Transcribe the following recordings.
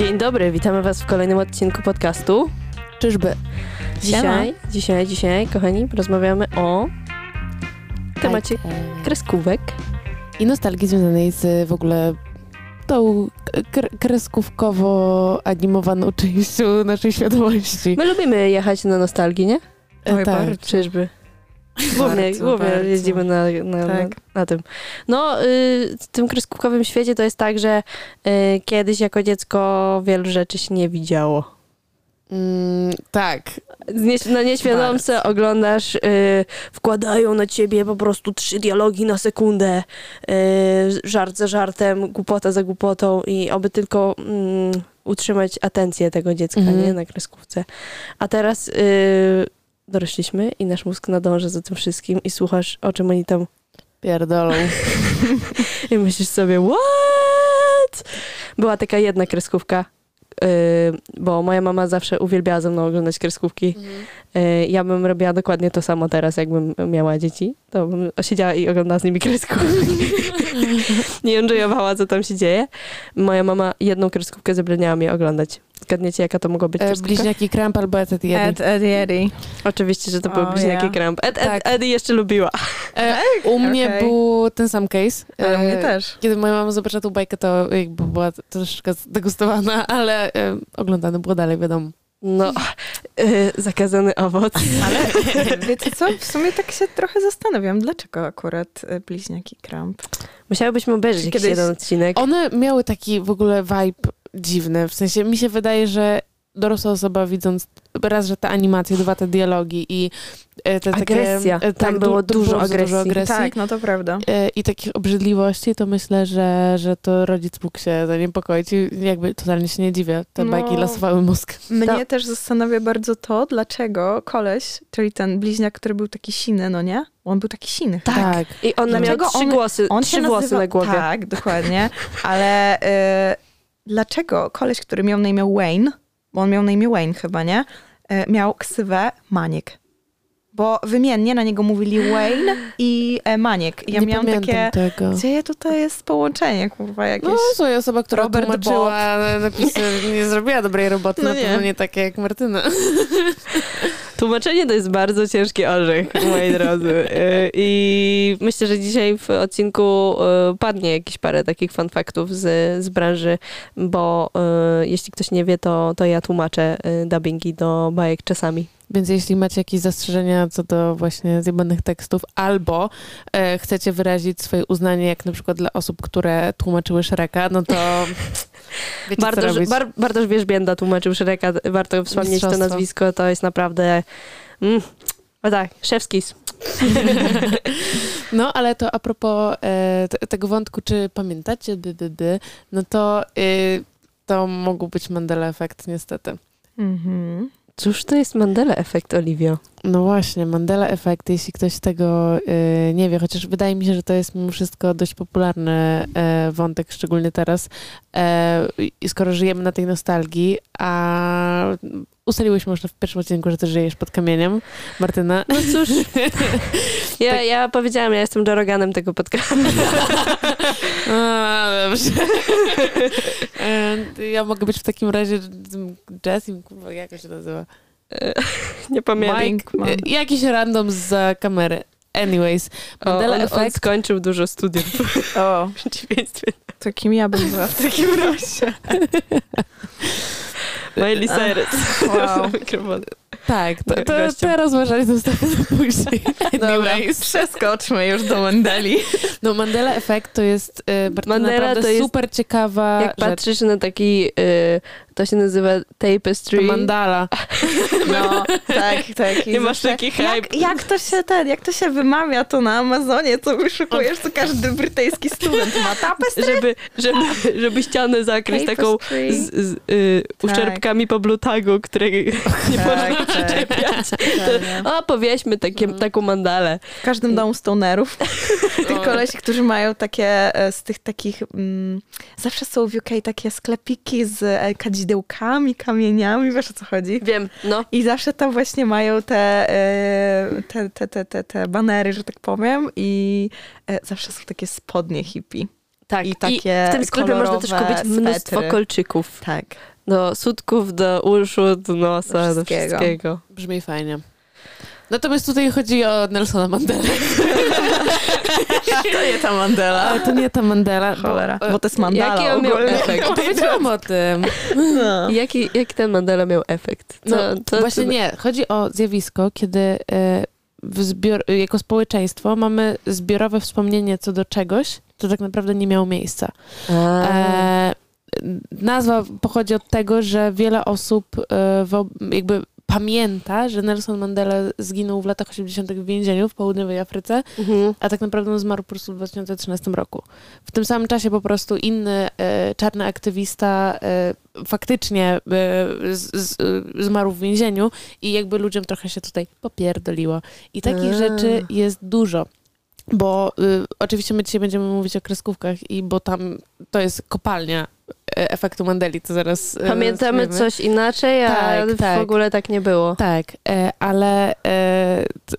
Dzień dobry, witamy Was w kolejnym odcinku podcastu. Czyżby? Dzisiaj, dzisiaj, dzisiaj, kochani, porozmawiamy o temacie kreskówek. I nostalgii związanej z w ogóle tą kr- kreskówkowo animowaną częścią naszej świadomości. My lubimy jechać na nostalgię, nie? E, tak. Czyżby? Głównie, Bardzo, głównie bardzo. jeździmy na, na, Tak. na, na tym. No, y, w tym kreskówkowym świecie to jest tak, że y, kiedyś jako dziecko wielu rzeczy się nie widziało. Mm, tak. Nie, na nieświadomce oglądasz, y, wkładają na ciebie po prostu trzy dialogi na sekundę, y, żart za żartem, głupota za głupotą i oby tylko mm, utrzymać atencję tego dziecka, Mhm. nie, na kreskówce. A teraz y, dorośliśmy i nasz mózg nadąża za tym wszystkim i słuchasz, o czym oni tam Pierdolą. i myślisz sobie, what? Była taka jedna kreskówka, y, bo moja mama zawsze uwielbiała ze mną oglądać kreskówki. Y, Ja bym robiła dokładnie to samo teraz, jakbym miała dzieci. To bym siedziała i oglądała z nimi kreskówki. Nie enjoyowała, co tam się dzieje. Moja mama jedną kreskówkę zabraniała mi oglądać. Zgadniecie, jaka to mogła być E, kreskówka? bliźniaki Kramp albo Etet jeden. Ed, Ed, Eddie. Oczywiście, że to były O, bliźniaki ja. Kramp. Ed, Ed, Tak. Eddie jeszcze lubiła. E, u mnie Okej. był ten sam case. Ale E, mnie też. Kiedy moja mama zobaczyła tą bajkę, to jakby była troszeczkę zdegustowana, ale e, oglądane było dalej, wiadomo. No, y, zakazany owoc. Ale wiecie co, w sumie tak się trochę zastanawiam, dlaczego akurat e, bliźniaki Kramp. Musiałybyśmy obejrzeć jakiś Kiedyś- jeden odcinek. One miały taki w ogóle vibe dziwny. W sensie mi się wydaje, że dorosła osoba widząc raz, że te animacje, dwa te dialogi i e, te Agresja. takie... e, Tam du- było du- dużo agresji. Dużo agresji. Tak, no to prawda. E, I takich obrzydliwości, to myślę, że, że to rodzic mógł się zaniepokoić i jakby totalnie się nie dziwię. Te No. bajki lasowały mózg. Mnie też zastanawia bardzo to, dlaczego koleś, czyli ten bliźniak, który był taki siny, no nie? On był taki siny. Tak. I on miał trzy on- głosy, On trzy się włosy nazywa, na głowie. Tak, dokładnie. Ale y, dlaczego koleś, który miał na imię Wayne, bo on miał na imię Wayne chyba, nie? Y, miał ksywę Maniek. Bo wymiennie na niego mówili Wayne i e, Maniek. Ja nie miałam takie... tego. Gdzie tutaj jest połączenie, kurwa, jakieś? No, słuchaj, osoba, która Robert tłumaczyła napisy, nie zrobiła dobrej roboty, No na nie. pewno nie takie jak Martyna. Tłumaczenie to jest bardzo ciężki orzech, moi drodzy. Y, I myślę, że dzisiaj w odcinku y, padnie jakieś parę takich fun z, z branży, bo y, jeśli ktoś nie wie, to, to ja tłumaczę dubbingi do bajek czasami. Więc jeśli macie jakieś zastrzeżenia co do właśnie zjebanych tekstów, albo e, chcecie wyrazić swoje uznanie, jak na przykład dla osób, które tłumaczyły Shreka, no to wiecie Bartosz. Bar, Bartosz Wierzbięda tłumaczył Szereka, warto wspomnieć to nazwisko, to jest naprawdę... Mm, o tak, szewskis. No, ale to a propos e, te, tego wątku, czy pamiętacie, dy, dy, dy, no to y, to mógł być Mandela efekt, niestety. Mhm. Cóż to jest Mandela efekt, Oliwio? No właśnie, Mandela efekt, jeśli ktoś tego y, nie wie, chociaż wydaje mi się, że to jest mimo wszystko dość popularny e, wątek, szczególnie teraz. I skoro żyjemy na tej nostalgii, a ustaliłyśmy już w pierwszym odcinku, że ty żyjesz pod kamieniem, Martyna. No cóż, ja, ja powiedziałam, ja jestem Joroganem tego podcastu. A, dobrze. E, ja mogę być w takim razie Jessim, jak on się nazywa? Nie pamiętam. Mike. E, Jakiś random z kamery. Anyways, O, Mandela on, on efekt. skończył dużo studiów O, w przeciwieństwie to kim ja bym była w takim razie? Miley Cyrus. Wow. Tak, to, to, te rozważanie zostawię na później. Dobra, przeskoczmy już do Mandeli. No Mandela efekt to jest y, Mandela naprawdę to jest- super ciekawa Jak rzecz. patrzysz na taki, y, to się nazywa tapestry. To mandala. No, tak, tak. I Nie masz zawsze- taki hype. Jak, jak to się ten, jak to się wymawia to na Amazonie, co wyszukujesz, to każdy brytyjski student ma tapestry. Żeby, żeby, żeby ścianę zakryć taką Tapestry. z, z y, Tak. uszczerbkami po blue tagu, której nie można tak. przyczepiać. Tak. O, powieśmy takie, Mhm. taką mandalę. W każdym domu stonerów. Tych kolesi, którzy mają takie, e, z tych takich, mm, zawsze są w UK takie sklepiki z e, kadzidełkami, kamieniami, wiesz o co chodzi? Wiem, no. I zawsze tam właśnie mają te, e, te, te, te, te, te banery, że tak powiem i e, zawsze są takie spodnie hippie. Tak, I takie w tym sklepie można też kupić mnóstwo swetry. kolczyków. Tak. Do sutków, do uszu, do nosa, do wszystkiego. wszystkiego. Brzmi fajnie. Natomiast tutaj chodzi o Nelsona Mandela. To nie ta Mandela. Ale to nie ta Mandela. bo- Cholera, bo to jest Mandala Jaki on miał ogólnie. efekt? Powiedziałam o tym. No. Jaki, jaki ten Mandela miał efekt? Co, No, co, właśnie co- nie. Chodzi o zjawisko, kiedy e, w zbior, jako społeczeństwo mamy zbiorowe wspomnienie co do czegoś, co tak naprawdę nie miało miejsca. E, nazwa pochodzi od tego, że wiele osób e, jakby pamięta, że Nelson Mandela zginął w latach 80. w więzieniu w południowej Afryce, mhm. a tak naprawdę on zmarł po prostu w 2013 roku. W tym samym czasie po prostu inny e, czarny aktywista e, faktycznie e, z, z, e, zmarł w więzieniu i jakby ludziom trochę się tutaj popierdoliło. I takich A. rzeczy jest dużo. Bo y, oczywiście my dzisiaj będziemy mówić o kreskówkach i bo tam to jest kopalnia e, efektu Mandeli, to zaraz e, Pamiętamy rozwiemy. coś inaczej, a Tak, w tak. ogóle tak nie było. Tak, e, ale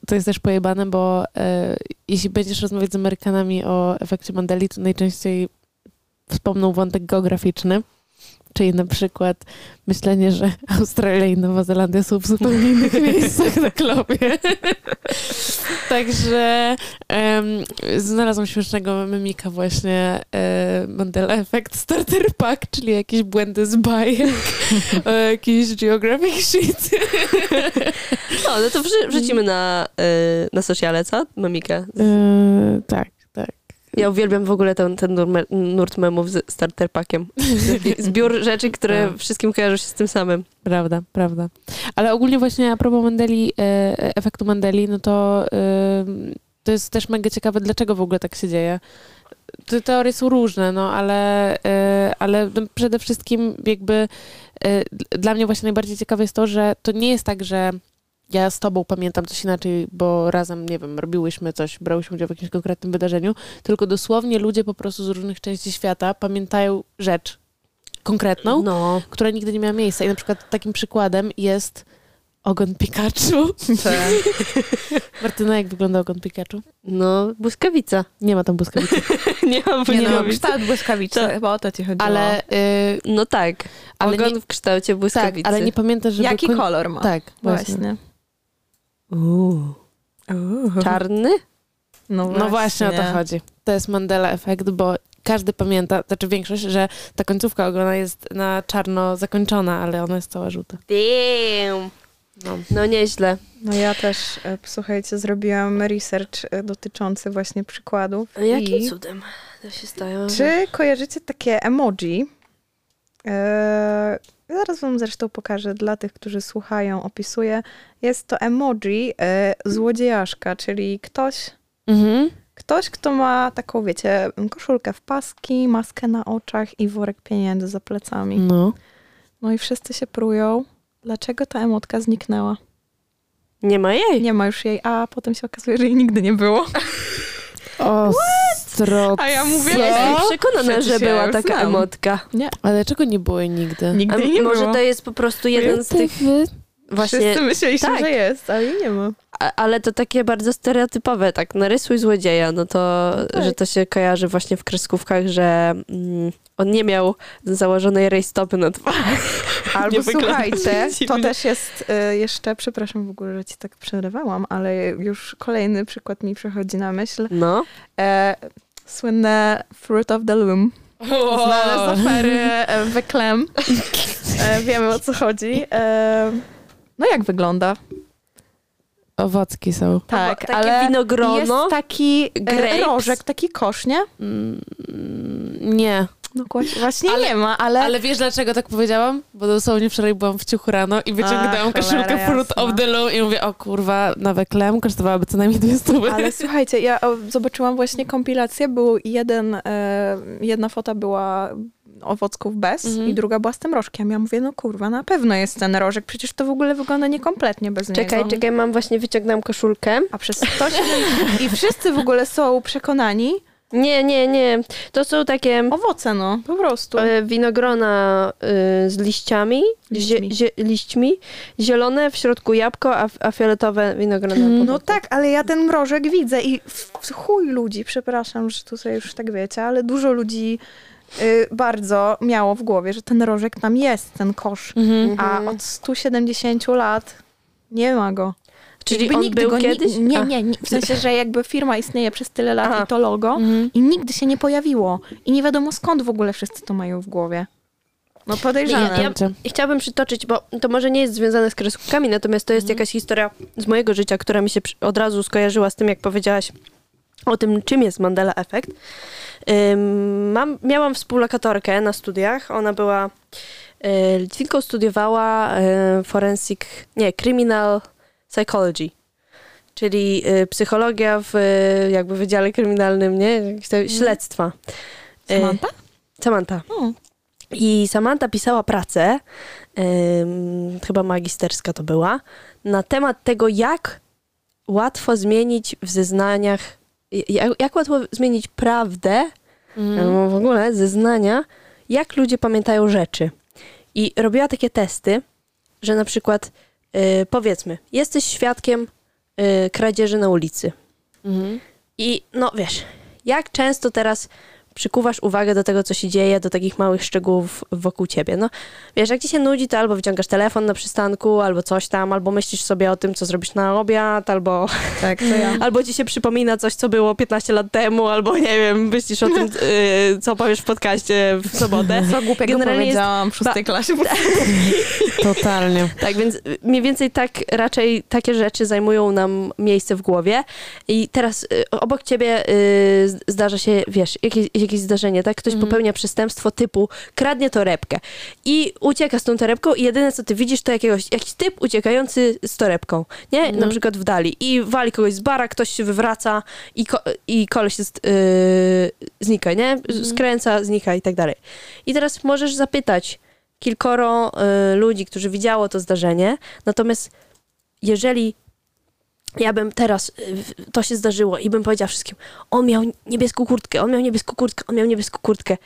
to, jest też pojebane, bo jeśli będziesz rozmawiać z Amerykanami o efekcie Mandeli, to najczęściej wspomną wątek geograficzny, czyli na przykład myślenie, że Australia i Nowa Zelandia są w zupełnie innych miejscach na globie. Także em, znalazłam śmiesznego memika właśnie e, Mandela Effect Starter Pack, czyli jakieś błędy z bajek, e, jakiś geographic sheet. No, no to wrzu- wrzucimy na, y, na sociale, co? Mamika. E, tak. Ja uwielbiam w ogóle ten, ten nurt memów z starter packiem. Zbiór rzeczy, które Tak. wszystkim kojarzą się z tym samym. Prawda, prawda. Ale ogólnie właśnie a propos Mandeli, e, efektu Mandeli, no to e, to jest też mega ciekawe, dlaczego w ogóle tak się dzieje. Te teorie są różne, no ale, e, ale no, przede wszystkim jakby e, dla mnie właśnie najbardziej ciekawe jest to, że to nie jest tak, że ja z tobą pamiętam coś inaczej, bo razem, nie wiem, robiłyśmy coś, brałyśmy udział w jakimś konkretnym wydarzeniu, tylko dosłownie ludzie po prostu z różnych części świata pamiętają rzecz konkretną, No. która nigdy nie miała miejsca. I na przykład takim przykładem jest ogon Pikachu. Martyna, jak wygląda ogon Pikachu? No, błyskawica. Nie ma tam błyskawicy. Nie ma Nie no, błyskawicy. kształt błyskawicy, To- chyba o to ci chodziło. Ale, y, No tak. ale Ogon nie, w kształcie tak, błyskawicy. ale nie pamiętasz, żeby... Jaki kolor ma? Tak, właśnie. Właśnie. Czarny? No No właśnie o to chodzi. To jest Mandela efekt, bo każdy pamięta, znaczy większość, że ta końcówka ogona jest na czarno zakończona, ale ona jest cała żółta. Damn. No. No nieźle. No ja też, e, słuchajcie, zrobiłam research e, dotyczący właśnie przykładów. A jakim I cudem to się stało? Czy kojarzycie takie emoji? E, zaraz wam zresztą pokażę dla tych, którzy słuchają, opisuję. Jest to emoji e, złodziejaszka, czyli ktoś, Mhm. ktoś, kto ma taką, wiecie, koszulkę w paski, maskę na oczach i worek pieniędzy za plecami. No. No i wszyscy się prują, dlaczego ta emotka zniknęła. Nie ma jej. Nie ma już jej, a potem się okazuje, że jej nigdy nie było. Ostro. A ja mówię? Ja jestem przekonana, że była taka znam. emotka. Ale czego nie było jej nigdy? A Nigdy jej nie może było. to jest po prostu jeden z tych Wy- właśnie... Wszyscy myśleliśmy, tak. że jest, ale jej nie ma. A, ale to takie bardzo stereotypowe, tak, narysuj złodzieja, no to, No tak. że to się kojarzy właśnie w kreskówkach, że mm, on nie miał założonej rejstopy na twarzy. Albo Nie słuchajcie, to dziwnie. też jest y, jeszcze, przepraszam w ogóle, że ci tak przerywałam, ale już kolejny przykład mi przychodzi na myśl. No. E, słynne Fruit of the Loom. Znane z opery e, The. E, wiemy o co chodzi. E, no jak wygląda? Owocki są. Tak, Takie ale winogrono. jest taki grapes. rożek, taki kosz, nie? Mm, nie. No właśnie, Ale- nie ma, ale... Ale wiesz dlaczego tak powiedziałam? Bo dosłownie wczoraj byłam w ciuchu rano i wyciągnęłam Ach, koszulkę cholera Fruit jasna. of the Loom i mówię, o kurwa, nowe klem kosztowałaby co najmniej dwie stówy. Ale słuchajcie, ja o, zobaczyłam właśnie kompilację, był jeden, e, jedna fota była owocków bez Mhm. i druga była z tym rożkiem. Ja mówię, no kurwa, na pewno jest ten rożek, przecież to w ogóle wygląda niekompletnie bez Czekaj, niego. czekaj, mam właśnie, wyciągnąłem koszulkę. A przez to się... I wszyscy w ogóle są przekonani, Nie, nie, nie. To są takie owoce no, po prostu. e, winogrona y, z liściami, Liśćmi. Zie, zie, liśćmi, zielone, w środku jabłko, a, a fioletowe winogrona. Po No boku. tak, ale ja ten mrożek widzę i w, w chuj ludzi, przepraszam, że tutaj już tak wiecie, ale dużo ludzi y, bardzo miało w głowie, że ten rożek tam jest, ten kosz. Mhm. A Mhm. od 170 lat nie ma go. Czyli Jakby on nigdy był kiedyś? Nie, nie, nie, w sensie, że jakby firma istnieje przez tyle lat Aha. i to logo Mhm. i nigdy się nie pojawiło. I nie wiadomo skąd w ogóle wszyscy to mają w głowie. No podejrzane. Ja- Kurczę. Chciałabym przytoczyć, bo to może nie jest związane z kreskówkami, natomiast to jest jakaś historia z mojego życia, która mi się od razu skojarzyła z tym, jak powiedziałaś o tym, czym jest Mandela Effect. Ym, mam, miałam współlokatorkę na studiach. Ona była y, Litwinką, studiowała y, forensic, nie, criminal psychology. Czyli y, psychologia w y, jakby wydziale kryminalnym, nie? Te Śledztwa. Y, Samantha? Samantha. O. I Samantha pisała pracę, chyba magisterska to była, na temat tego, jak łatwo zmienić w zeznaniach, jak, jak łatwo zmienić prawdę, Mhm. albo w ogóle zeznania, jak ludzie pamiętają rzeczy. I robiła takie testy, że na przykład, y, powiedzmy, jesteś świadkiem y, kradzieży na ulicy. Mhm. I no wiesz, jak często teraz przykuwasz uwagę do tego, co się dzieje, do takich małych szczegółów wokół ciebie. No wiesz, jak ci się nudzi, to albo wyciągasz telefon na przystanku, albo coś tam, albo myślisz sobie o tym, co zrobisz na obiad, albo, Tak, to ja. albo ci się przypomina coś, co było 15 lat temu, albo nie wiem, myślisz o tym, y, co powiesz w podcaście w sobotę. Co głupiego Generalnie jest- powiedziałam w szóstej klasie. Totalnie. Tak, więc mniej więcej tak raczej takie rzeczy zajmują nam miejsce w głowie. I teraz y, obok ciebie y, z- zdarza się, wiesz, jakieś, jakieś zdarzenie, tak? Ktoś popełnia przestępstwo typu kradnie torebkę i ucieka z tą torebką i jedyne co ty widzisz to jakiegoś, jakiś typ uciekający z torebką, nie? Na przykład w dali i wali kogoś z bara, ktoś się wywraca i, ko- i koleś jest, y, znika, nie? Skręca, znika i tak dalej. I teraz możesz zapytać kilkoro y, ludzi, którzy widziało to zdarzenie, natomiast jeżeli ja bym teraz, y, to się zdarzyło i bym powiedziała wszystkim, on miał niebieską kurtkę, on miał niebieską kurtkę, on miał niebieską kurtkę.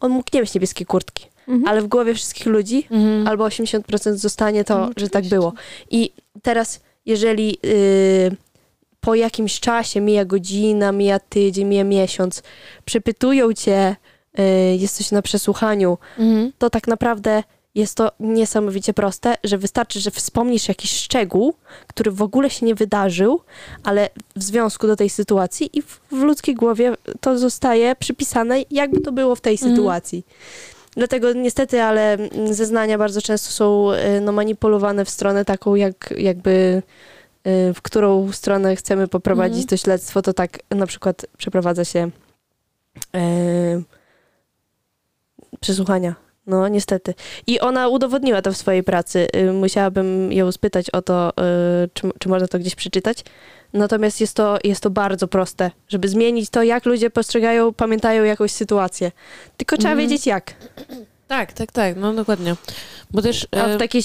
On mógł nie mieć niebieskiej kurtki, Mhm. ale w głowie wszystkich ludzi Mhm. albo 80% zostanie to, No, że tak było. I teraz, jeżeli y, po jakimś czasie, mija godzina, mija tydzień, mija miesiąc, przepytują cię, y, jesteś na przesłuchaniu, Mhm. to tak naprawdę jest to niesamowicie proste, że wystarczy, że wspomnisz jakiś szczegół, który w ogóle się nie wydarzył, ale w związku do tej sytuacji i w, w ludzkiej głowie to zostaje przypisane, jakby to było w tej Mhm. sytuacji. Dlatego niestety, ale zeznania bardzo często są y, no, manipulowane w stronę taką, jak, jakby y, w którą stronę chcemy poprowadzić Mhm. to śledztwo, to tak na przykład przeprowadza się y, przesłuchania. No, niestety. I ona udowodniła to w swojej pracy. Y, Musiałabym ją spytać o to, y, czy, czy można to gdzieś przeczytać. Natomiast jest to, jest to bardzo proste, żeby zmienić to, jak ludzie postrzegają, pamiętają jakąś sytuację. Tylko trzeba Mhm. wiedzieć jak. Tak, tak, tak, no dokładnie. Bo też... A e, w takiej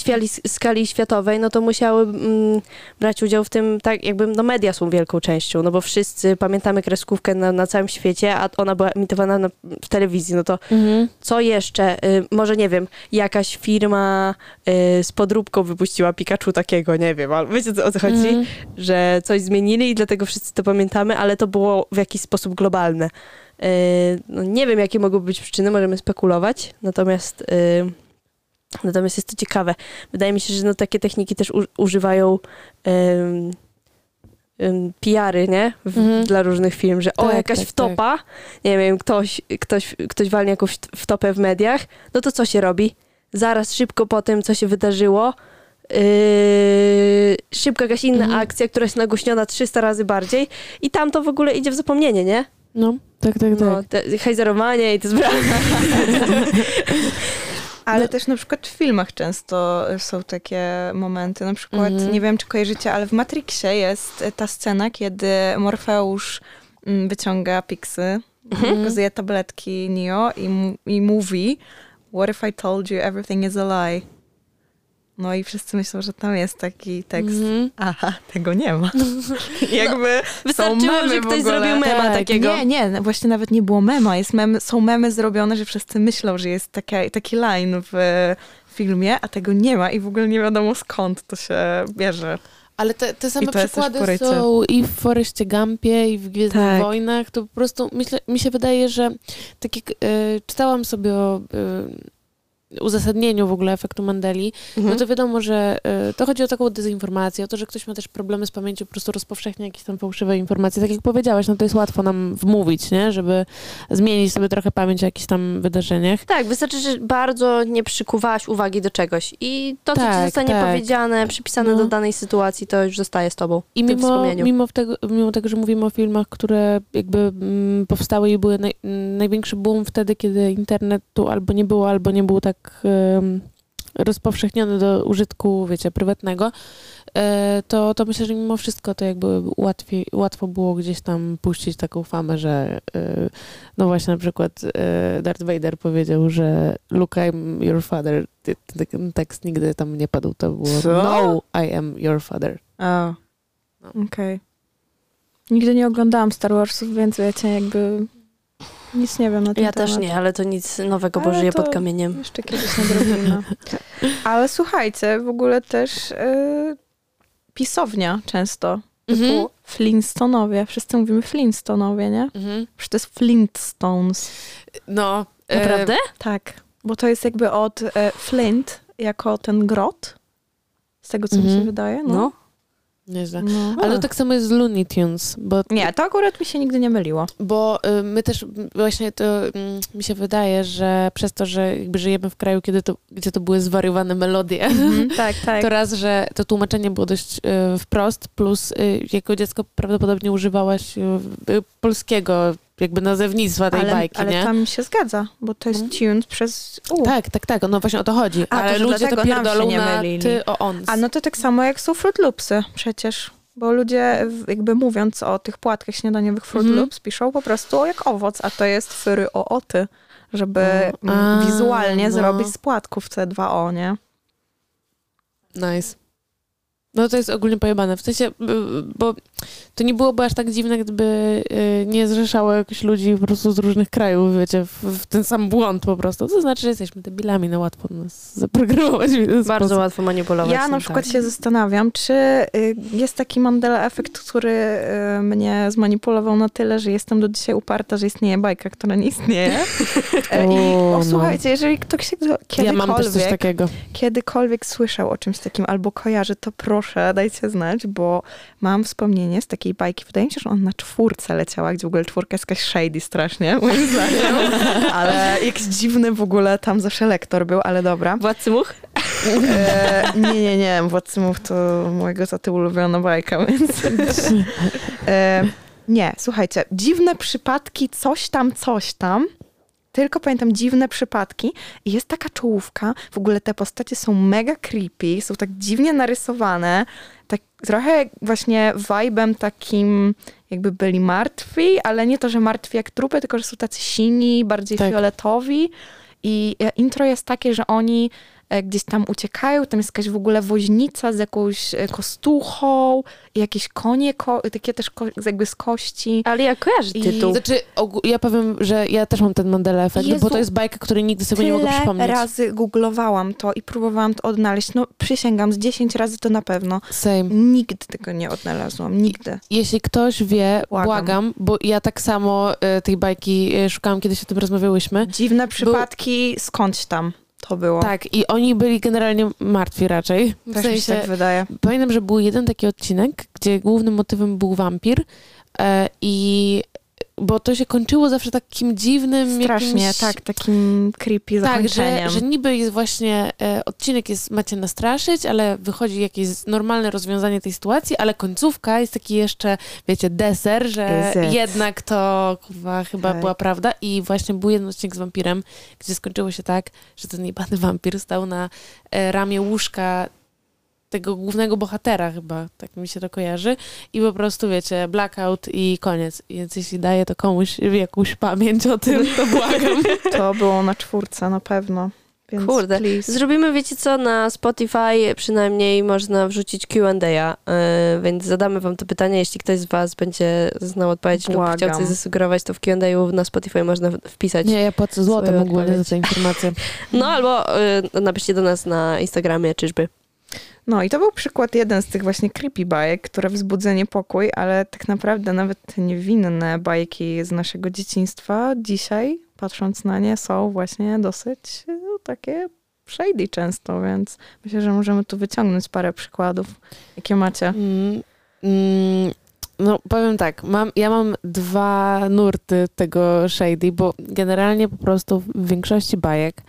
skali, światowej, no to musiały mm, brać udział w tym, tak jakby, no media są wielką częścią, no bo wszyscy pamiętamy kreskówkę na, na całym świecie, a ona była emitowana na, w telewizji, no to mhm. co jeszcze? Y, może nie wiem, jakaś firma y, z podróbką wypuściła Pikachu takiego, nie wiem, ale wiecie o co chodzi? Mhm. Że coś zmienili i dlatego wszyscy to pamiętamy, ale to było w jakiś sposób globalne. Y, no nie wiem, jakie mogą być przyczyny, możemy spekulować, natomiast, y, natomiast jest to ciekawe. Wydaje mi się, że no, takie techniki też u, używają ym, ym, PR-y, nie? W, Mhm. Dla różnych firm, że o, Tak, jakaś tak, wtopa, nie wiem, ktoś, ktoś, ktoś walnie jakąś wtopę w mediach, no to co się robi? Zaraz, szybko po tym, co się wydarzyło, yy, szybko jakaś inna Mhm. akcja, która jest nagłośniona 300 razy bardziej i tam to w ogóle idzie w zapomnienie, nie? No, tak, tak, tak. No, te hejzerowanie i te sprawy. Ale No. też na przykład w filmach często są takie momenty. Na przykład, Mhm. nie wiem czy kojarzycie, ale w Matrixie jest ta scena, kiedy Morfeusz mm, wyciąga piksy, Mhm. pokazuje tabletki Neo i, i mówi What if I told you everything is a lie? No i wszyscy myślą, że tam jest taki tekst. Mhm. Aha, tego nie ma. Jakby Wystarczyło, są memy że w ktoś ogóle. zrobił mema Tak. takiego. Nie, nie, właśnie nawet nie było mema. Jest mem, są memy zrobione, że wszyscy myślą, że jest taka, taki line w filmie, a tego nie ma i w ogóle nie wiadomo skąd to się bierze. Ale te, te same przykłady są i w Foreście Gumpie, i w Gwiezdnych Tak. Wojnach. To po prostu myślę, mi się wydaje, że tak jak e, czytałam sobie o e, uzasadnieniu w ogóle efektu Mandeli, Mhm. no to wiadomo, że e, to chodzi o taką dezinformację, o to, że ktoś ma też problemy z pamięcią, po prostu rozpowszechnia jakieś tam fałszywe informacje. Tak jak powiedziałaś, no to jest łatwo nam wmówić, nie? Żeby zmienić sobie trochę pamięć o jakichś tam wydarzeniach. Tak, wystarczy, że bardzo nie przykuwałaś uwagi do czegoś i to, co ci Tak, zostanie tak. powiedziane, przypisane No. do danej sytuacji, to już zostaje z tobą. I mimo, mimo, tego, mimo tego, że mówimy o filmach, które jakby mm, powstały i były naj, mm, największy boom wtedy, kiedy internetu albo nie było, albo nie był tak em, rozpowszechniony do użytku, wiecie, prywatnego, e, to, to myślę, że mimo wszystko to jakby łatwiej, łatwo było gdzieś tam puścić taką famę, że e, no właśnie na przykład e, Darth Vader powiedział, że Luke, I'm your father. Ten tekst nigdy tam nie padł, to było Co? No, I am your father. A, No. okej. Nigdy nie oglądałam Star Warsów, więc wiecie, jakby nic nie wiem na ten Ja temat. też nie, ale to nic nowego, bo Ale żyję pod kamieniem. Jeszcze kiedyś nadrobimy. Ale słuchajcie, w ogóle też y, pisownia często. Mhm. Typu Flintstonowie. Wszyscy mówimy Flintstonowie, nie? Mhm. Przecież to jest Flintstones. No. e, Naprawdę? Tak. Bo to jest jakby od e, Flint jako ten grot. Z tego, co mi się Mhm. wydaje. No. No. Nieźle. No. Ale to tak samo jest z Looney Tunes, bo, Nie, to akurat mi się nigdy nie myliło. bo y, my też właśnie to mm, mi się wydaje, że przez to, że jakby żyjemy w kraju, kiedy to, gdzie to były zwariowane melodie, tak, tak. to raz, że to tłumaczenie było dość y, wprost, plus y, jako dziecko prawdopodobnie używałaś y, y, polskiego jakby nazewnictwa tej ale, bajki, ale nie? tam się zgadza, bo to jest Mhm. tuned przez U. Tak, tak, tak, no właśnie o to chodzi. A, to, ale że ludzie to pierdolą nie na ty o on. A no to tak samo jak są Fruit Loopsy przecież. Bo ludzie jakby mówiąc o tych płatkach śniadaniowych Fruit Mhm. Loops piszą po prostu jak owoc, a to jest fyry o oty, żeby mm, a, wizualnie no. zrobić z płatków C2O, nie? Nice. No to jest ogólnie pojebane. W sensie, bo to nie byłoby aż tak dziwne, gdyby y, nie zrzeszało jakichś ludzi po prostu z różnych krajów, wiecie, w, w ten sam błąd po prostu. To znaczy, że jesteśmy debilami, no łatwo nas zaprogramować w ten Bardzo sposób. łatwo manipulować. Ja na tym, przykład tak. się zastanawiam, czy y, jest taki Mandela efekt, który y, mnie zmanipulował na tyle, że jestem do dzisiaj uparta, że istnieje bajka, która nie istnieje. E, I O, no. słuchajcie, jeżeli ktoś się Ja mam też coś kiedykolwiek, takiego. kiedykolwiek słyszał o czymś takim albo kojarzy, to proszę, dajcie znać, bo mam wspomnienie z takiej bajki. Wydaje mi się, że ona na czwórce leciała, gdzie w ogóle czwórka jest jakaś shady strasznie, moim zdaniem. Ale jakiś dziwny w ogóle tam zawsze lektor był, ale dobra. Władcy much? E, nie, nie, nie. Władcy Mów to mojego taty ulubiona bajka, więc... E, nie, słuchajcie. Dziwne przypadki, coś tam, coś tam. Tylko pamiętam dziwne przypadki i jest taka czołówka. W ogóle te postacie są mega creepy, są tak dziwnie narysowane. Tak trochę właśnie vibe'em takim jakby byli martwi, ale nie to, że martwi jak trupy, tylko że są tacy sini, bardziej Tak. fioletowi. I e, intro jest takie, że oni gdzieś tam uciekają, tam jest jakaś w ogóle woźnica z jakąś e, kostuchą i jakieś konie, ko- takie też ko- jakby z kości. Ale ja kojarzę I- tytuł. Znaczy, ja powiem, że ja też mam ten Mandela efekt, Jezu, bo to jest bajka, której nigdy sobie nie mogę Tyle przypomnieć. razy googlowałam to i próbowałam to odnaleźć. No przysięgam, z 10 razy to na pewno. Same. Nigdy tego nie odnalazłam, nigdy. Jeśli ktoś wie, Błagam. błagam, bo ja tak samo e, tej bajki e, szukałam, kiedyś o tym rozmawiałyśmy. Dziwne przypadki, skądś tam to było. Tak, i oni byli generalnie martwi raczej. W Też mi się sensie, tak wydaje. pamiętam, że był jeden taki odcinek, gdzie głównym motywem był wampir e, i bo to się kończyło zawsze takim dziwnym Strasznie, jakimś... tak, takim creepy Tak, że, zakończeniem. że niby jest właśnie, e, odcinek jest, macie nastraszyć, ale wychodzi jakieś normalne rozwiązanie tej sytuacji, ale końcówka jest taki jeszcze, wiecie, deser, że jednak to kurwa chyba Tak. była prawda i właśnie był jeden odcinek z wampirem, gdzie skończyło się tak, że ten jebany wampir stał na e, ramię łóżka tego głównego bohatera chyba, tak mi się to kojarzy i po prostu wiecie, blackout i koniec. Więc jeśli daje to komuś jakąś pamięć o tym, to błagam. To było na czwórce na pewno. Więc Kurde. please. Zrobimy, wiecie co, na Spotify przynajmniej można wrzucić Q&A, yy, więc zadamy wam to pytanie, jeśli ktoś z was będzie znał odpowiedź lub Błagam. chciał coś zasugerować, to w Q&A na Spotify można wpisać. Nie, ja płacę złotem ogólnie za te informacje. No albo yy, napiszcie do nas na Instagramie, czyżby. No i to był przykład jeden z tych właśnie creepy bajek, które wzbudza niepokój, ale tak naprawdę nawet niewinne bajki z naszego dzieciństwa dzisiaj, patrząc na nie, są właśnie dosyć e, takie shady często, więc myślę, że możemy tu wyciągnąć parę przykładów. Jakie macie? Mm, mm, no powiem tak, mam, ja mam dwa nurty tego shady, bo generalnie po prostu w większości bajek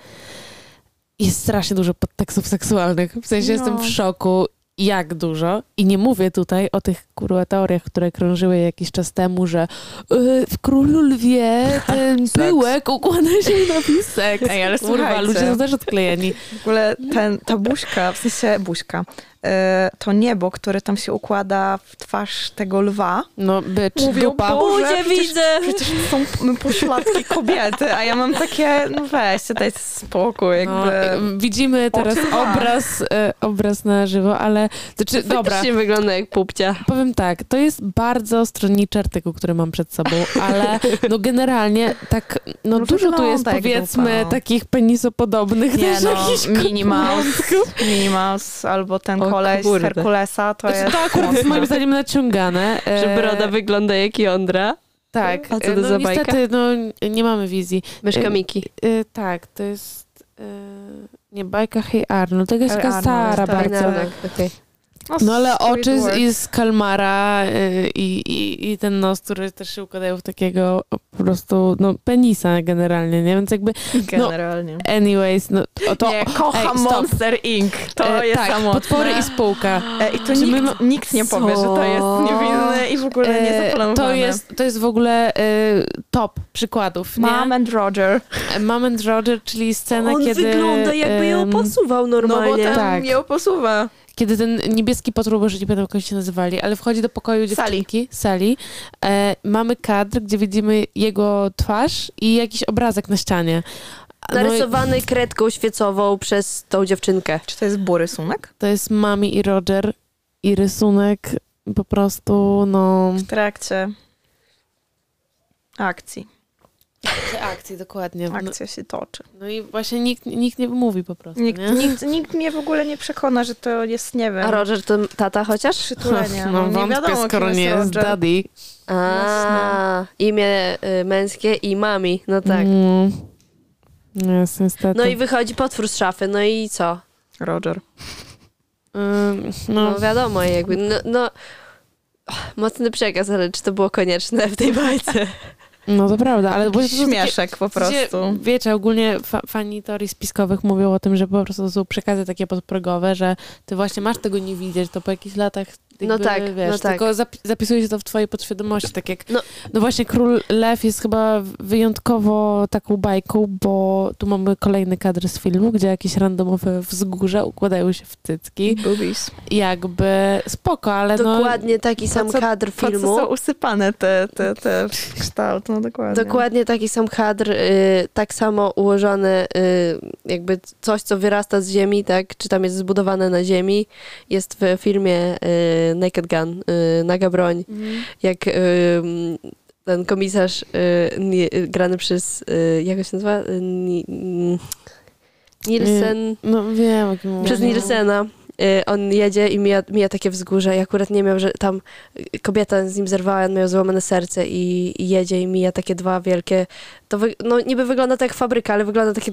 jest strasznie dużo podtekstów seksualnych. W sensie No. jestem w szoku, jak dużo. I nie mówię tutaj o tych kurwa teoriach, które krążyły jakiś czas temu, że yy, w Królu Lwie ten Seks. pyłek układa się na pisek. Ej, ale Kurwa, słuchajcie. ludzie są też odklejeni. W ogóle ten, ta buźka, w sensie buźka, e, to niebo, które tam się układa w twarz tego lwa, No, bycz, Mówią, dupa. Boże, Buzię przecież- widzę! Przecież to są poszlatki kobiety, a ja mam takie, no weźcie, dajcie spokój, jakby. No, y, widzimy teraz obraz, e, obraz na żywo, ale znaczy, dobra, wygląda jak pupcia. powiem tak, to jest bardzo stronniczy artykuł, który mam przed sobą, ale no generalnie tak, no, No dużo tu jest jak powiedzmy dupa. takich penisopodobnych Nie też no, jakichś Mouse albo ten O koleś z kurde. Herkulesa, to Znaczy, jest to akurat jest moim zdaniem naciągane. e, Że broda wygląda jak jądra. Tak, A co e, to no za bajka? niestety no, nie mamy wizji. Myszka Ym, Miki. E, tak, to jest e, nie bajka Hey Arnold, to jest taka stara tak. bardzo. Tak, okej. No ale Squidward. oczy z, i z kalmara y, i, i, i ten nos, który też się układają w takiego po prostu no, penisa generalnie, nie? Więc jakby Generalnie. anyways, no to... to nie, kocham ej. Monster Inc. To E, jest tak, samotne. potwory i spółka. E, I tu Czy my nikt, nikt nie powie, że to jest Co? niewinne i w ogóle nie E, zaplanowane. to, jest, to jest w ogóle e, top przykładów, nie? Mom and Roger. E, Mom and Roger, czyli scena, On kiedy... wygląda jakby ją posuwał normalnie. No bo ten Tak. ją posuwa. Kiedy ten niebieski potwór, może nie pamiętam jak oni się nazywali, ale wchodzi do pokoju dziewczynki, Sally, e, mamy kadr, gdzie widzimy jego twarz i jakiś obrazek na ścianie. No i Narysowany kredką świecową przez tą dziewczynkę. Czy to jest bury rysunek? to jest Mami i Roger i rysunek po prostu, no... W trakcie akcji. Akcji, dokładnie. No, Akcja się toczy. no i właśnie nikt, nikt nie mówi po prostu, Nikt, nie? nikt, nikt mnie w ogóle nie przekona, że to jest, nie wiem, A Roger to tata chociaż? przytulenie. No, nie wątpię, wiadomo, skoro kim nie jest Roger. daddy. A, imię y, męskie i mami. No tak. Mm. Jest, niestety. No i wychodzi potwór z szafy. No i co? Roger. Ym, No, no, wiadomo jakby. No, no mocny przekaz, ale czy to było konieczne w tej bajce? no to prawda, ale bo takie- Śmieszek po prostu. Wiecie, ogólnie fa- fani teorii spiskowych mówią o tym, że po prostu to są przekazy takie podprogowe, że ty właśnie masz tego nie widzieć, to po jakichś latach jakby, No tak, wiesz, no tak. tylko zapi- zapisuje się to w twojej podświadomości, tak jak, No. no. właśnie Król Lew jest chyba wyjątkowo taką bajką, bo tu mamy kolejny kadr z filmu, gdzie jakieś randomowe wzgórza układają się w cycki, Boobies. jakby spoko, ale no... Dokładnie taki sam co- kadr Po co filmu. są usypane te, te, te kształt, no dokładnie. Dokładnie taki sam kadr, y, tak samo ułożony, y, jakby coś, co wyrasta z ziemi, tak, czy tam jest zbudowane na ziemi, jest w filmie y, Naked Gun, y, Naga Broń, Mhm. jak y, ten komisarz y, nie, grany przez, jak on się nazywa? Ni, Nielsen, No wiem, o kim przez. Nielsena. Y, On jedzie i mija, mija takie wzgórze i akurat nie miał, że tam y, kobieta z nim zerwała, on miał złamane serce i, i jedzie i mija takie dwa wielkie, to wy, no niby wygląda tak jak fabryka, ale wygląda takie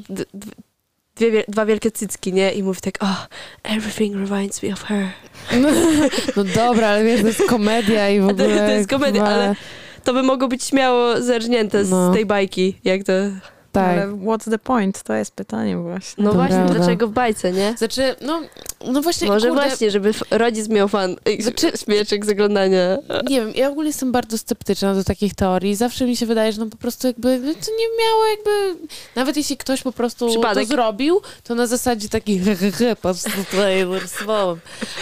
dwie, wie- dwa wielkie cycki, nie? I mówi tak, oh, everything reminds me of her. No, no dobra, ale wiesz, to jest komedia i w A to- ogóle... to jest komedia, ale- To by mogło być śmiało zerżnięte z No. tej bajki, jak to... Tak. Ale what's the point? To jest pytanie właśnie. No To właśnie, prawda. dlaczego w bajce, nie? Znaczy, no, no właśnie, Może kurde, właśnie, żeby rodzic miał fan, Znaczy- śmieczek z oglądania. nie wiem, ja ogólnie jestem bardzo sceptyczna do takich teorii. Zawsze mi się wydaje, że no po prostu jakby, no to nie miało jakby, nawet jeśli ktoś po prostu Przypadek. to zrobił, to na zasadzie taki he, he, he, patrz tutaj narysowałem.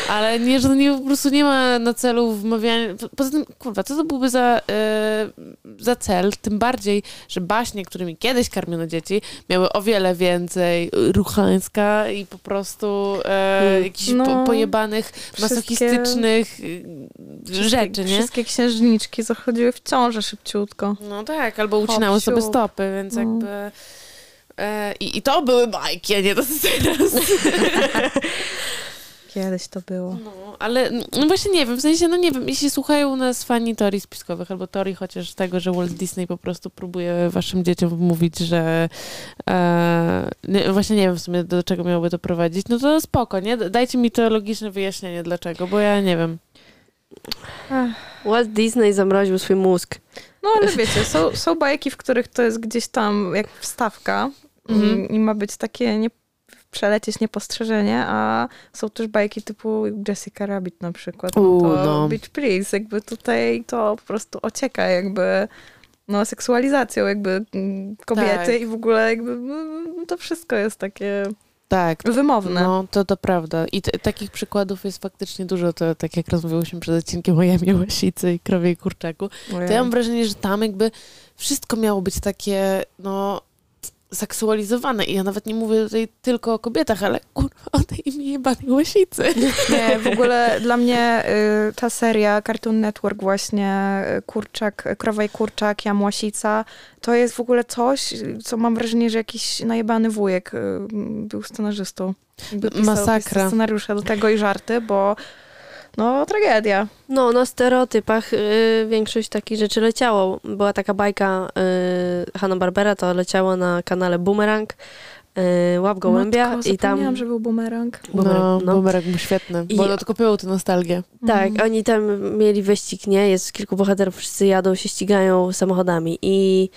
Ale nie, że nie, po prostu nie ma na celu wmawiania, poza tym, kurwa, co to byłby za, e, za cel, tym bardziej, że baśnie, którymi kiedyś karmiono dzieci, miały o wiele więcej ruchańska i po prostu e, Mm. jakichś No, po, pojebanych, masochistycznych y, rzeczy, nie? Wszystkie księżniczki zachodziły w ciążę szybciutko. No tak, albo ucinały sobie stopy, więc No. jakby... E, i, I to były bajki, a nie to teraz. Kiedyś to było. No, ale no właśnie nie wiem, w sensie, no nie wiem, jeśli słuchają nas fani teorii spiskowych, albo teorii chociaż tego, że Walt Disney po prostu próbuje waszym dzieciom mówić, że e, nie, właśnie nie wiem w sumie do czego miałoby to prowadzić, no to spoko, nie? Dajcie mi to logiczne wyjaśnienie dlaczego, bo ja nie wiem. Walt Disney zamroził swój mózg. No ale wiecie, są, są bajki, w których to jest gdzieś tam jak wstawka Mhm. i, i ma być takie nie, przelecieć niepostrzeżenie, a są też bajki typu Jessica Rabbit na przykład. U, no to no. Beach Prince, jakby tutaj to po prostu ocieka jakby no, seksualizacją jakby mm, kobiety Tak. i w ogóle jakby mm, to wszystko jest takie Tak, wymowne. No, to to prawda. I t- takich przykładów jest faktycznie dużo. To tak jak rozmawiałyśmy przed odcinkiem o jamie łasicy i krowie i kurczaku. To ja mam wrażenie, że tam jakby wszystko miało być takie, no, seksualizowane. I ja nawet nie mówię tutaj tylko o kobietach, ale kurwa, o tej imię jebanej łasicy. Nie, w ogóle dla mnie y, ta seria Cartoon Network właśnie y, Kurczak, Krowa i Kurczak, Jamłasica, to jest w ogóle coś, co mam wrażenie, że jakiś najebany wujek y, był scenarzystą. Masakra. scenariusze do tego i żarty, bo no tragedia. No, na stereotypach y, większość takich rzeczy leciało. Była taka bajka y, Hanna-Barbera, to leciało na kanale Boomerang, y, Łap Gołębia Matko, i tam... że był bumerang. Boomerang, no, no. Boomerang był świetny, bo I- odkopiło tę nostalgię. Tak, Mhm. oni tam mieli wyścig, nie? Jest kilku bohaterów, wszyscy jadą, się ścigają samochodami i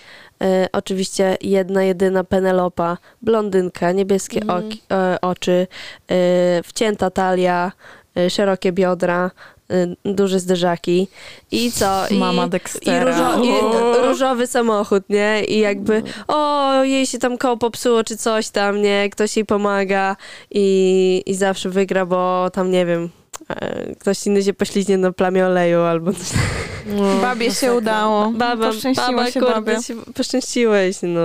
e, oczywiście jedna, jedyna Penelopa, blondynka, niebieskie Mhm. oki, e, oczy, e, wcięta talia, szerokie biodra, e, duże zderzaki i co? I, Mama i, Dextera. różo, i różowy samochód, nie? I jakby o, jej się tam koło popsuło, czy coś tam, nie? Ktoś jej pomaga i, i zawsze wygra, bo tam, nie wiem, e, ktoś inny się poślizgnie na plamie oleju albo coś. No, Babie się udało. Baba, baba, się kurde, babie. się poszczęściłeś, no.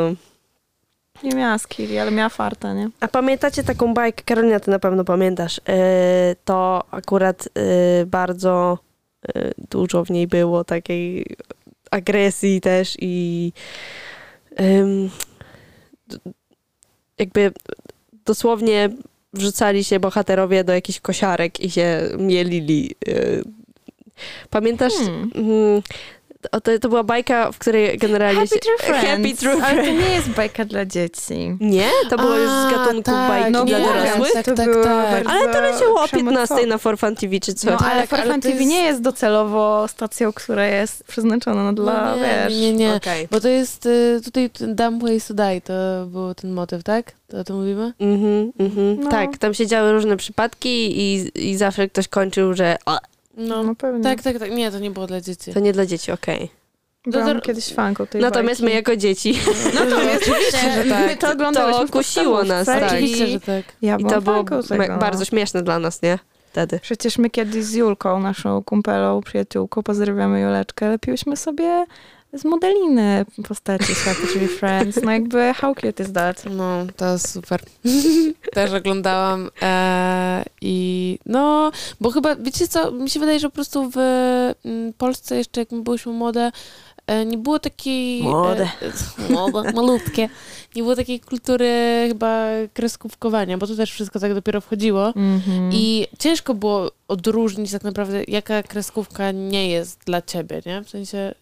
Nie miała skilli, ale miała farta, nie? A pamiętacie taką bajkę, Karolina, ty na pewno pamiętasz, e, to akurat e, bardzo e, dużo w niej było takiej agresji też i jakby dosłownie wrzucali się bohaterowie do jakichś kosiarek i się mielili. e. Pamiętasz? Hmm. Mm, to, to była bajka, w której generalnie Happy się... True Friends. Happy True Ale to Friends. nie jest bajka dla dzieci. Nie? To było już z gatunku tak, bajki no dla dorosłych? Tak, tak, tak. Ale to leciało o 15 przemocowe. na For Fun TV czy coś. No, ale Tak, ale to TV jest- nie jest docelowo stacją, która jest przeznaczona dla, No nie, wiesz... nie, nie. Okej. Bo to jest y, tutaj Dumb Ways to Die, to był ten motyw, tak? To o tym mówimy? Mhm, mhm. No. Tak, tam się działy różne przypadki i, i zawsze ktoś kończył, że o, No, No pewnie. tak, tak, tak. Nie, to nie było dla dzieci. to nie dla dzieci, okej. Byłam to- kiedyś fanką tej Natomiast my bajki. jako dzieci, Natomiast Oczywiście, że tak. My to oglądałyśmy To w kusiło nas, podstawówce tak. Oczywiście, i że tak. Ja i byłam to było fanką tego, me- no. bardzo śmieszne dla nas, nie? Wtedy. Przecież my kiedyś z Julką, naszą kumpelą, przyjaciółką, pozdrawiamy Juleczkę, lepiłyśmy sobie z modeliny postaci świata, czyli Friends. No jakby, how cute is that? No, to super. Też oglądałam e, i no, bo chyba, wiecie co, mi się wydaje, że po prostu w mm, Polsce jeszcze, jak my byłyśmy młode, e, nie było takiej... Młode. E, młode, malutkie. Nie było takiej kultury chyba kreskówkowania, bo to też wszystko tak dopiero wchodziło. Mhm. I ciężko było odróżnić tak naprawdę, jaka kreskówka nie jest dla ciebie, nie? W sensie...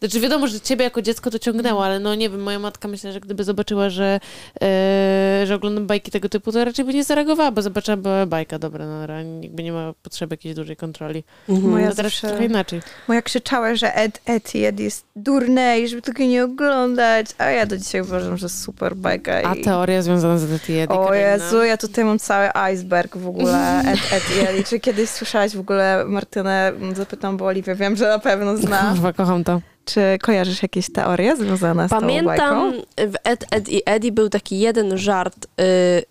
Znaczy wiadomo, że ciebie jako dziecko to ciągnęło, ale no nie wiem, moja matka myślę, że gdyby zobaczyła, że, e, że oglądam bajki tego typu, to raczej by nie zareagowała, bo zobaczyła, bo bajka, dobra, no jakby nie ma potrzeby jakiejś dużej kontroli. Mhm. Moja No teraz zawsze- trochę inaczej. Moja krzyczała, że Ed, Ed, Ed jest durny i żeby tego nie oglądać, a ja do dzisiaj uważam, że super bajka. A i... teoria związana z Etiedy, O Jezu, ja tutaj mam cały iceberg w ogóle, Ed, Ed i Eli. Czy kiedyś słyszałaś w ogóle Martynę, zapytam, bo Oliwia wiem, że na pewno zna. Kurwa, kocham to. Czy kojarzysz jakieś teorie związane z tą Pamiętam, w Ed, Ed i Eddie był taki jeden żart, y,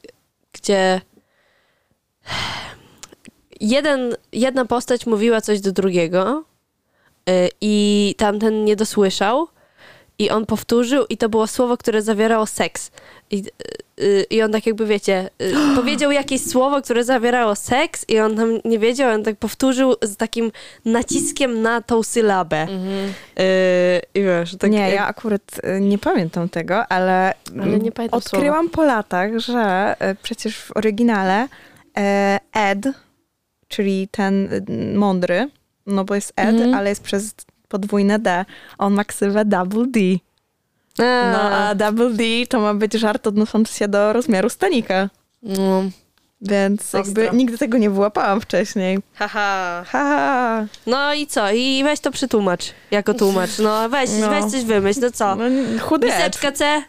gdzie jeden, jedna postać mówiła coś do drugiego y, i tamten nie dosłyszał i on powtórzył i to było słowo, które zawierało seks. I, y, i on tak jakby, wiecie, y, powiedział jakieś słowo, które zawierało seks i on tam nie wiedział, on tak powtórzył z takim naciskiem na tą sylabę. Mhm. Y, I wiesz, tak nie, ja akurat y, nie pamiętam tego, ale, Ale nie pamiętam odkryłam po latach, że y, przecież w oryginale Ed, czyli ten y, mądry, no bo jest Ed, Mhm. ale jest przez podwójne D. On ma ksywę Double D. No a Double D to ma być żart odnoszący się do rozmiaru stanika. No. Więc Ostro. jakby nigdy tego nie wyłapałam wcześniej. Haha. Ha, No i co? I weź to przetłumacz jako tłumacz. No weź, No. weź coś wymyśl. No co? no chudy. Miseczka C?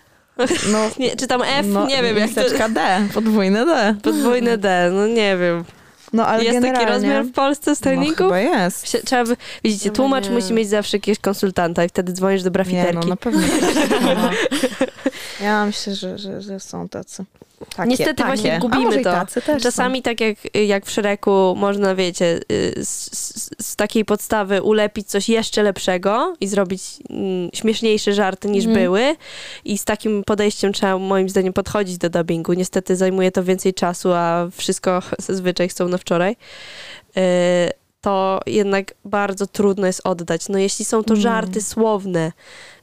No, Nie, czy tam F? no, nie wiem jak to... D, podwójne D. Podwójne D, no nie wiem. No ale jest generalnie... taki rozmiar w Polsce no, stajników? chyba jest. Sie- Trzeba by, widzicie, Chyba tłumacz nie. musi mieć zawsze jakiegoś konsultanta i wtedy dzwonisz do Nie, brafiterki. no na pewno. ja myślę, że, że, że są tacy. Takie, Niestety takie. właśnie gubimy to. Czasami tak jak, jak w Szreku można, wiecie, y, z, z, z takiej podstawy ulepić coś jeszcze lepszego i zrobić mm, śmieszniejsze żarty niż Mhm. były i z takim podejściem trzeba moim zdaniem podchodzić do dubbingu. Niestety zajmuje to więcej czasu, a wszystko zazwyczaj chcą na wczoraj. Y, to jednak bardzo trudno jest oddać. No jeśli są to Mm. żarty słowne,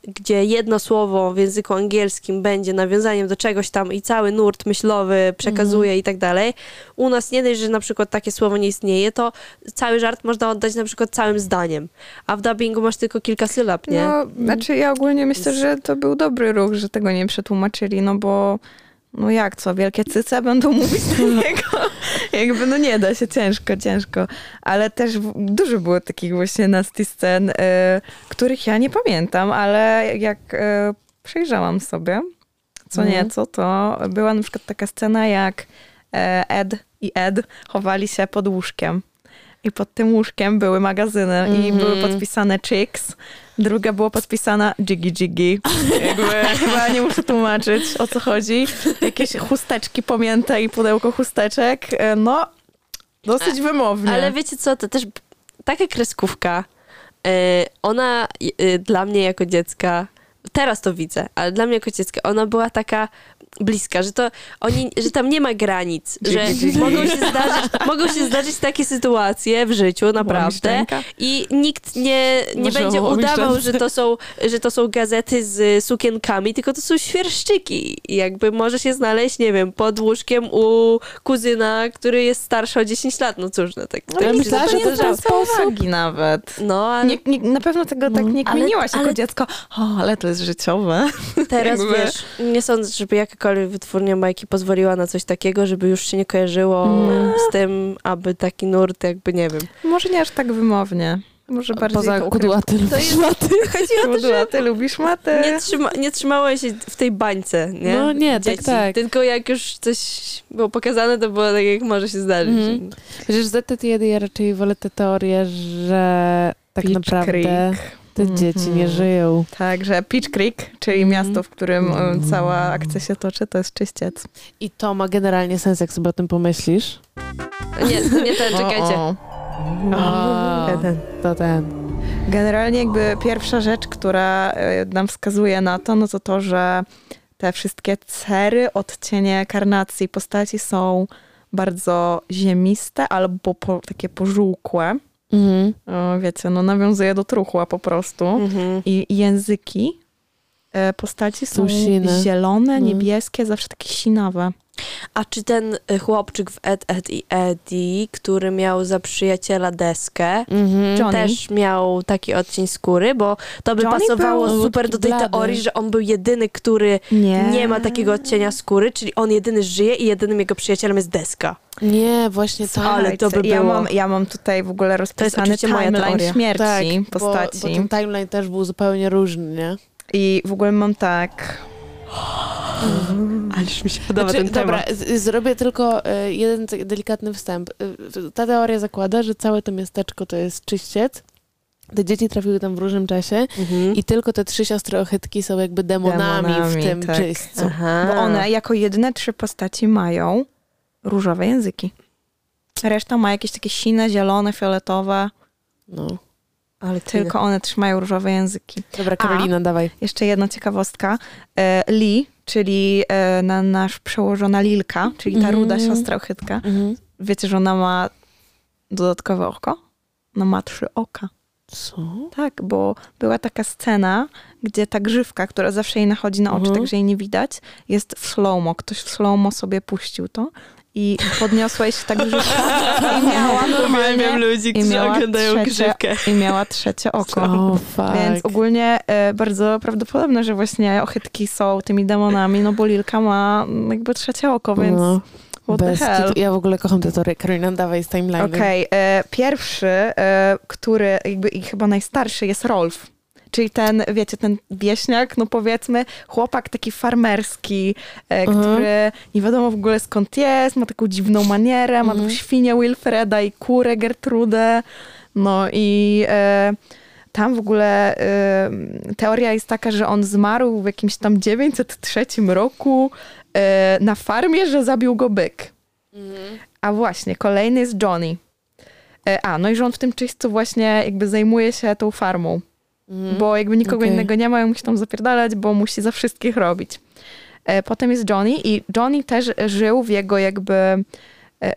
gdzie jedno słowo w języku angielskim będzie nawiązaniem do czegoś tam i cały nurt myślowy przekazuje i tak dalej. U nas nie dość, że na przykład takie słowo nie istnieje, to cały żart można oddać na przykład całym zdaniem. A w dubbingu masz tylko kilka sylab, nie? No, znaczy ja ogólnie myślę, że to był dobry ruch, że tego nie przetłumaczyli, no bo no jak co, wielkie cyce będą mówić do niego? Jakby no nie da się, ciężko, ciężko. Ale też dużo było takich właśnie nasty scen, y, których ja nie pamiętam, ale jak y, przejrzałam sobie co Mhm. nieco, to była na przykład taka scena, jak e, Ed i Ed chowali się pod łóżkiem. I pod tym łóżkiem były magazyny i Mhm. były podpisane Chicks. Druga była podpisana Jiggy Jiggy. Jakby chyba nie muszę tłumaczyć o co chodzi. Jakieś chusteczki pomięte i pudełko chusteczek. E, No, dosyć wymownie. Ale wiecie co, to też taka kreskówka, y, ona y, dla mnie jako dziecka, teraz to widzę, ale dla mnie jako dziecka, ona była taka bliska, że to oni, że tam nie ma granic, że mogą się, zdarzyć, mogą się zdarzyć takie sytuacje w życiu, naprawdę. I nikt nie, nie Może będzie udawał, że to, są, że to są gazety z sukienkami, tylko to są świerszczyki. I jakby może się znaleźć, nie wiem, pod łóżkiem u kuzyna, który jest starszy o 10 lat. No cóż, no tak. No, tak ja mi się myślałam, to że to jest sposób. nawet. No, ale Nie, nie, na pewno tego tak nie Ale- kminiłaś jako ale- dziecko. O, ale to jest życiowe. teraz jakby- wiesz, nie sądzę, żeby jakakolwiek wytwórnia bajki pozwoliła na coś takiego, żeby już się nie kojarzyło z tym, aby taki nurt jakby, nie wiem. Może nie aż tak wymownie. Może bardziej Poza kudłaty jest- maty. Chodzi o to, że Kudła, ty lubisz matę? nie, trzyma, nie trzymało się w tej bańce, nie? No nie, tak, Dzieci. tak. Tylko jak już coś było pokazane, to było tak, jak może się zdarzyć. Mhm. Chociaż ZTT ja raczej wolę tę teorię, że tak Peach naprawdę Creek. Te dzieci Mhm. nie żyją. Także Peach Creek, czyli Mhm. miasto, w którym e, cała akcja się toczy, to jest czyściec. I to ma generalnie sens, jak sobie o tym pomyślisz. Nie, nie ten, czekajcie. O, o. O, Jeden. to ten. Generalnie jakby pierwsza rzecz, która e, nam wskazuje na to, no to to, że te wszystkie cery, odcienie karnacji postaci są bardzo ziemiste albo po, takie pożółkłe. Mhm. O, wiecie, no nawiązuje do truchła po prostu. Mhm. I języki e, postaci są zielone, Mhm. niebieskie, zawsze takie sinawe. A czy ten y, chłopczyk w Ed, Ed i Eddie, który miał za przyjaciela deskę, Mhm. Johnny. też miał taki odcień skóry, bo to by Johnny pasowało super do tej blady. teorii, że on był jedyny, który Nie. nie ma takiego odcienia skóry, czyli on jedyny żyje i jedynym jego przyjacielem jest deska. Nie, właśnie tak. Ale to by ja było. mam, ja mam tutaj w ogóle rozpisany timeline śmierci tak, postaci. Bo, bo ten timeline też był zupełnie różny, nie? I w ogóle mam tak... Ależ mi się podoba Znaczy, ten dobra, temat. z- zrobię tylko e, jeden tak delikatny wstęp. E, Ta teoria zakłada, że całe to miasteczko to jest czyściec. Te dzieci trafiły tam w różnym czasie Mhm. i tylko te trzy siostry ochytki są jakby demonami, Demonami, w tym tak. czyśćcu. Aha. Bo one jako jedyne trzy postaci mają różowe języki. Reszta ma jakieś takie sine, zielone, fioletowe. No. Ale Tylko one trzymają różowe języki. Dobra, Karolina, dawaj. Jeszcze jedna ciekawostka. E, Lee, czyli e, na nasz przełożona Lilka, czyli ta Mhm. ruda siostra ochytka. Mhm. Wiecie, że ona ma dodatkowe oko? No ma trzy oka. Co? Tak, bo była taka scena, gdzie ta grzywka, która zawsze jej nachodzi na oczy, Mhm. tak że jej nie widać, jest w slow-mo. Ktoś w slow-mo sobie puścił to i podniosłeś tak brzuszka i miała normalnie ludzi, i miała, trzecie, grzywkę. i miała trzecie oko. O, fuck. Więc ogólnie e, bardzo prawdopodobne, że właśnie ochytki są tymi demonami, no bo Lilka ma jakby trzecie oko, więc No, what bez the hell. kitu. Ja w ogóle kocham tę teorię. Karolina, dawaj z timeline'em. Okej, e, pierwszy, e, który jakby i chyba najstarszy jest Rolf. Czyli ten, wiecie, ten wieśniak, no powiedzmy, chłopak taki farmerski, e, Mhm. który nie wiadomo w ogóle skąd jest, ma taką dziwną manierę, ma Mhm. tą świnię Wilfreda i kurę Gertrudę. No i e, tam w ogóle e, teoria jest taka, że on zmarł w jakimś tam 903 roku e, na farmie, że zabił go byk. A właśnie, kolejny jest Johnny. E, A, no i że on w tym czyśćcu właśnie jakby zajmuje się tą farmą, Mhm. bo jakby nikogo Okej. innego nie ma i musi tam zapierdalać, bo musi za wszystkich robić. E, Potem jest Johnny i Johnny też żył w jego jakby, e,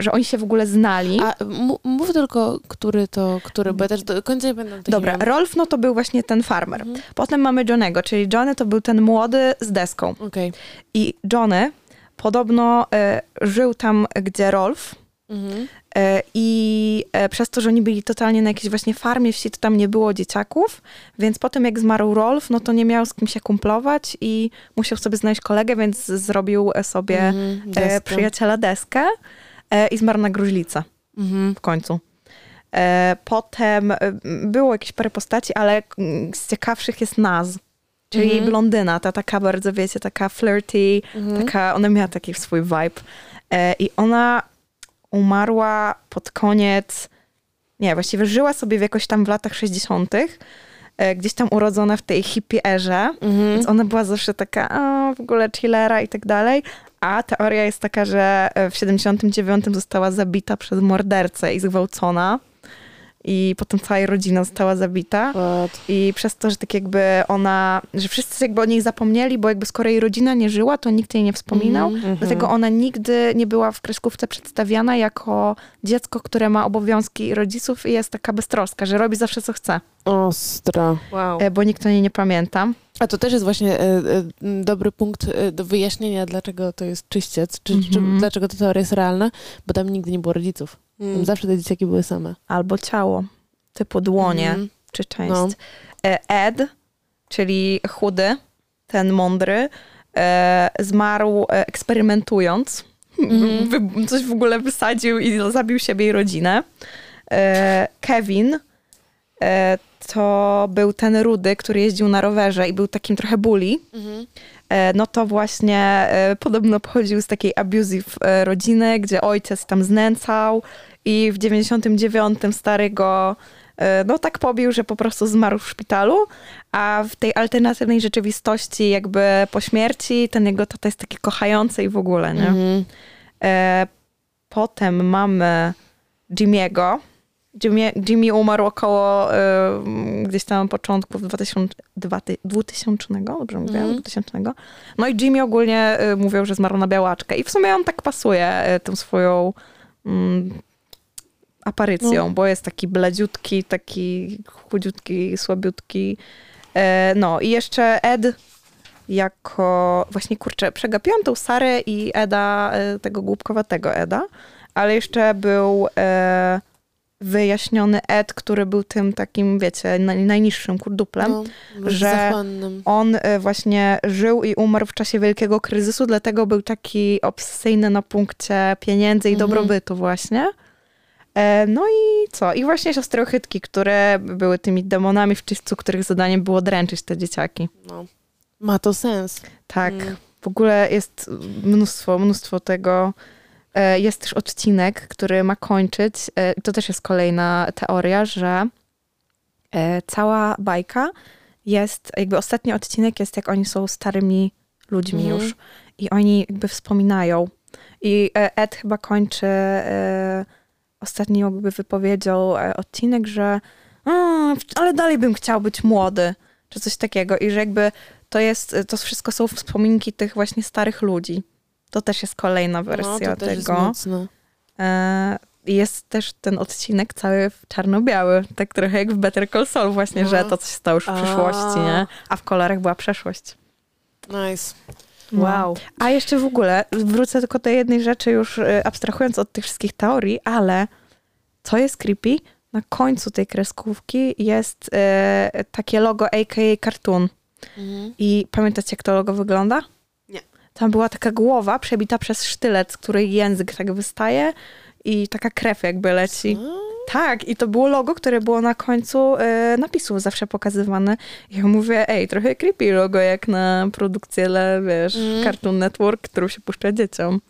że oni się w ogóle znali. A mów tylko, który to, który, bo ja też do końca nie będę tych Dobra. Rolf no to był właśnie ten farmer. Mhm. Potem mamy Johnego, czyli Johnny to był ten młody z deską. Okej. I Johnny podobno e, żył tam, gdzie Rolf, Mhm. E, I e, przez to, że oni byli totalnie na jakiejś właśnie farmie wsi, to tam nie było dzieciaków, więc potem jak zmarł Rolf, no to nie miał z kim się kumplować i musiał sobie znaleźć kolegę, więc zrobił e, sobie Mhm. Deskę. przyjaciela deskę i zmarł na gruźlicę Mhm. w końcu. Potem było jakieś parę postaci, ale z ciekawszych jest Naz, czyli Mhm. blondyna, ta taka bardzo, wiecie, taka flirty, Mhm. taka, ona miała taki swój vibe. I ona umarła pod koniec, nie, właściwie żyła sobie w jakoś tam w latach 60., e, gdzieś tam urodzona w tej hippie erze, Mhm. więc ona była zawsze taka, a, w ogóle chillera i tak dalej. A teoria jest taka, że e, w 79 została zabita przez mordercę i zgwałcona. I potem cała jej rodzina została zabita. What? I przez to, że tak jakby ona, że wszyscy jakby o niej zapomnieli, bo jakby skoro jej rodzina nie żyła, to nikt jej nie wspominał. Mhm. Dlatego ona nigdy nie była w kreskówce przedstawiana jako dziecko, które ma obowiązki rodziców i jest taka beztroska, że robi zawsze co chce, Ostro. Wow. e, bo nikt o niej nie pamięta. A to też jest właśnie e, e, dobry punkt e, do wyjaśnienia, dlaczego to jest czyściec, czy, czy Mhm. dlaczego ta teoria jest realna, bo tam nigdy nie było rodziców. Mm. zawsze te dzieciaki były same. Albo ciało, typu dłonie Mhm. czy część. No. E, Ed, czyli chudy, ten mądry, e, zmarł e, eksperymentując. Wy, coś w ogóle wysadził i zabił siebie i rodzinę. E, Kevin e, to był ten rudy, który jeździł na rowerze i był takim trochę bully. Mhm. E, no to właśnie e, podobno pochodził z takiej abusive e, rodziny, gdzie ojciec tam znęcał i w 99 stary go e, no tak pobił, że po prostu zmarł w szpitalu, a w tej alternatywnej rzeczywistości jakby po śmierci ten jego tata jest taki kochający i w ogóle, nie? Mhm. E, potem mamy Jimmy'ego. Jimmy, Jimmy umarł około e, gdzieś tam początków 2000, 2000 dobrze mówię, Mhm. 2000. No i Jimmy ogólnie e, mówił, że zmarł na białaczkę i w sumie on tak pasuje e, tą swoją mm, aparycją, No. bo jest taki bledziutki, taki chudziutki, słabiutki. E, no i jeszcze Ed jako, właśnie kurczę, przegapiłam tą Sarę i Eda, e, tego głupkowatego Eda, ale jeszcze był e, wyjaśniony Ed, który był tym takim, wiecie, naj, najniższym kurduplem. No, że- zachłannym. On e, właśnie żył i umarł w czasie wielkiego kryzysu, dlatego był taki obsesyjny na punkcie pieniędzy i Mhm. dobrobytu właśnie. E, No i co? I właśnie siostry Ochytki, które były tymi demonami w czystcu, których zadaniem było dręczyć te dzieciaki. No. Ma to sens. Tak. Mm. W ogóle jest mnóstwo, mnóstwo tego. E, Jest też odcinek, który ma kończyć. e, To też jest kolejna teoria, że e, cała bajka jest, jakby ostatni odcinek jest, jak oni są starymi ludźmi Mhm. już. I oni jakby wspominają. I Ed chyba kończy ostatnią jakby wypowiedzią odcinek, że "A, ale dalej bym chciał być młody, czy coś takiego. I że jakby to jest, to wszystko są wspominki tych właśnie starych ludzi. To też jest kolejna No, wersja jest tego. mocne. E, Jest też ten odcinek cały w czarno-biały, tak trochę jak w Better Call Saul właśnie, No. że to coś stało już w A. przyszłości, nie? A w kolorach była przeszłość. Nice. Wow. A jeszcze w ogóle, wrócę tylko do jednej rzeczy, już y, abstrahując od tych wszystkich teorii, ale co jest creepy? Na końcu tej kreskówki jest y, takie logo aka cartoon. Mhm. I pamiętacie, jak to logo wygląda? Tam była taka głowa przebita przez sztylet, z której język tak wystaje i taka krew jakby leci. Tak, i to było logo, które było na końcu y, napisów zawsze pokazywane. I ja mówię, ej, trochę creepy logo, jak na produkcję dla, wiesz, Mm. Cartoon Network, którą się puszcza dzieciom.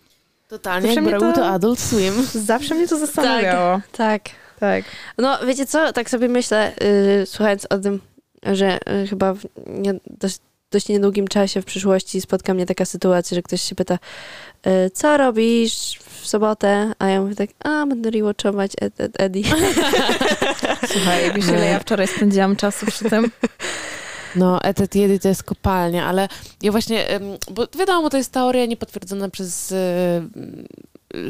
Totalnie, Zawsze jak to- to Adult Swim. Zawsze mnie to zastanawiało. Tak. Tak. No, wiecie co? Tak sobie myślę, yy, słuchając o tym, że yy, chyba w nie, dość, dość niedługim czasie w przyszłości spotka mnie taka sytuacja, że ktoś się pyta, yy, co robisz w sobotę? A ja mówię tak, a będę rewatchować Ed, Ed, Eddie. Słuchaj, wiesz, ile ja wczoraj spędziłam czasu przy tym? No, Etet Jedy to jest kopalnia, ale ja właśnie, bo wiadomo, to jest teoria niepotwierdzona przez e,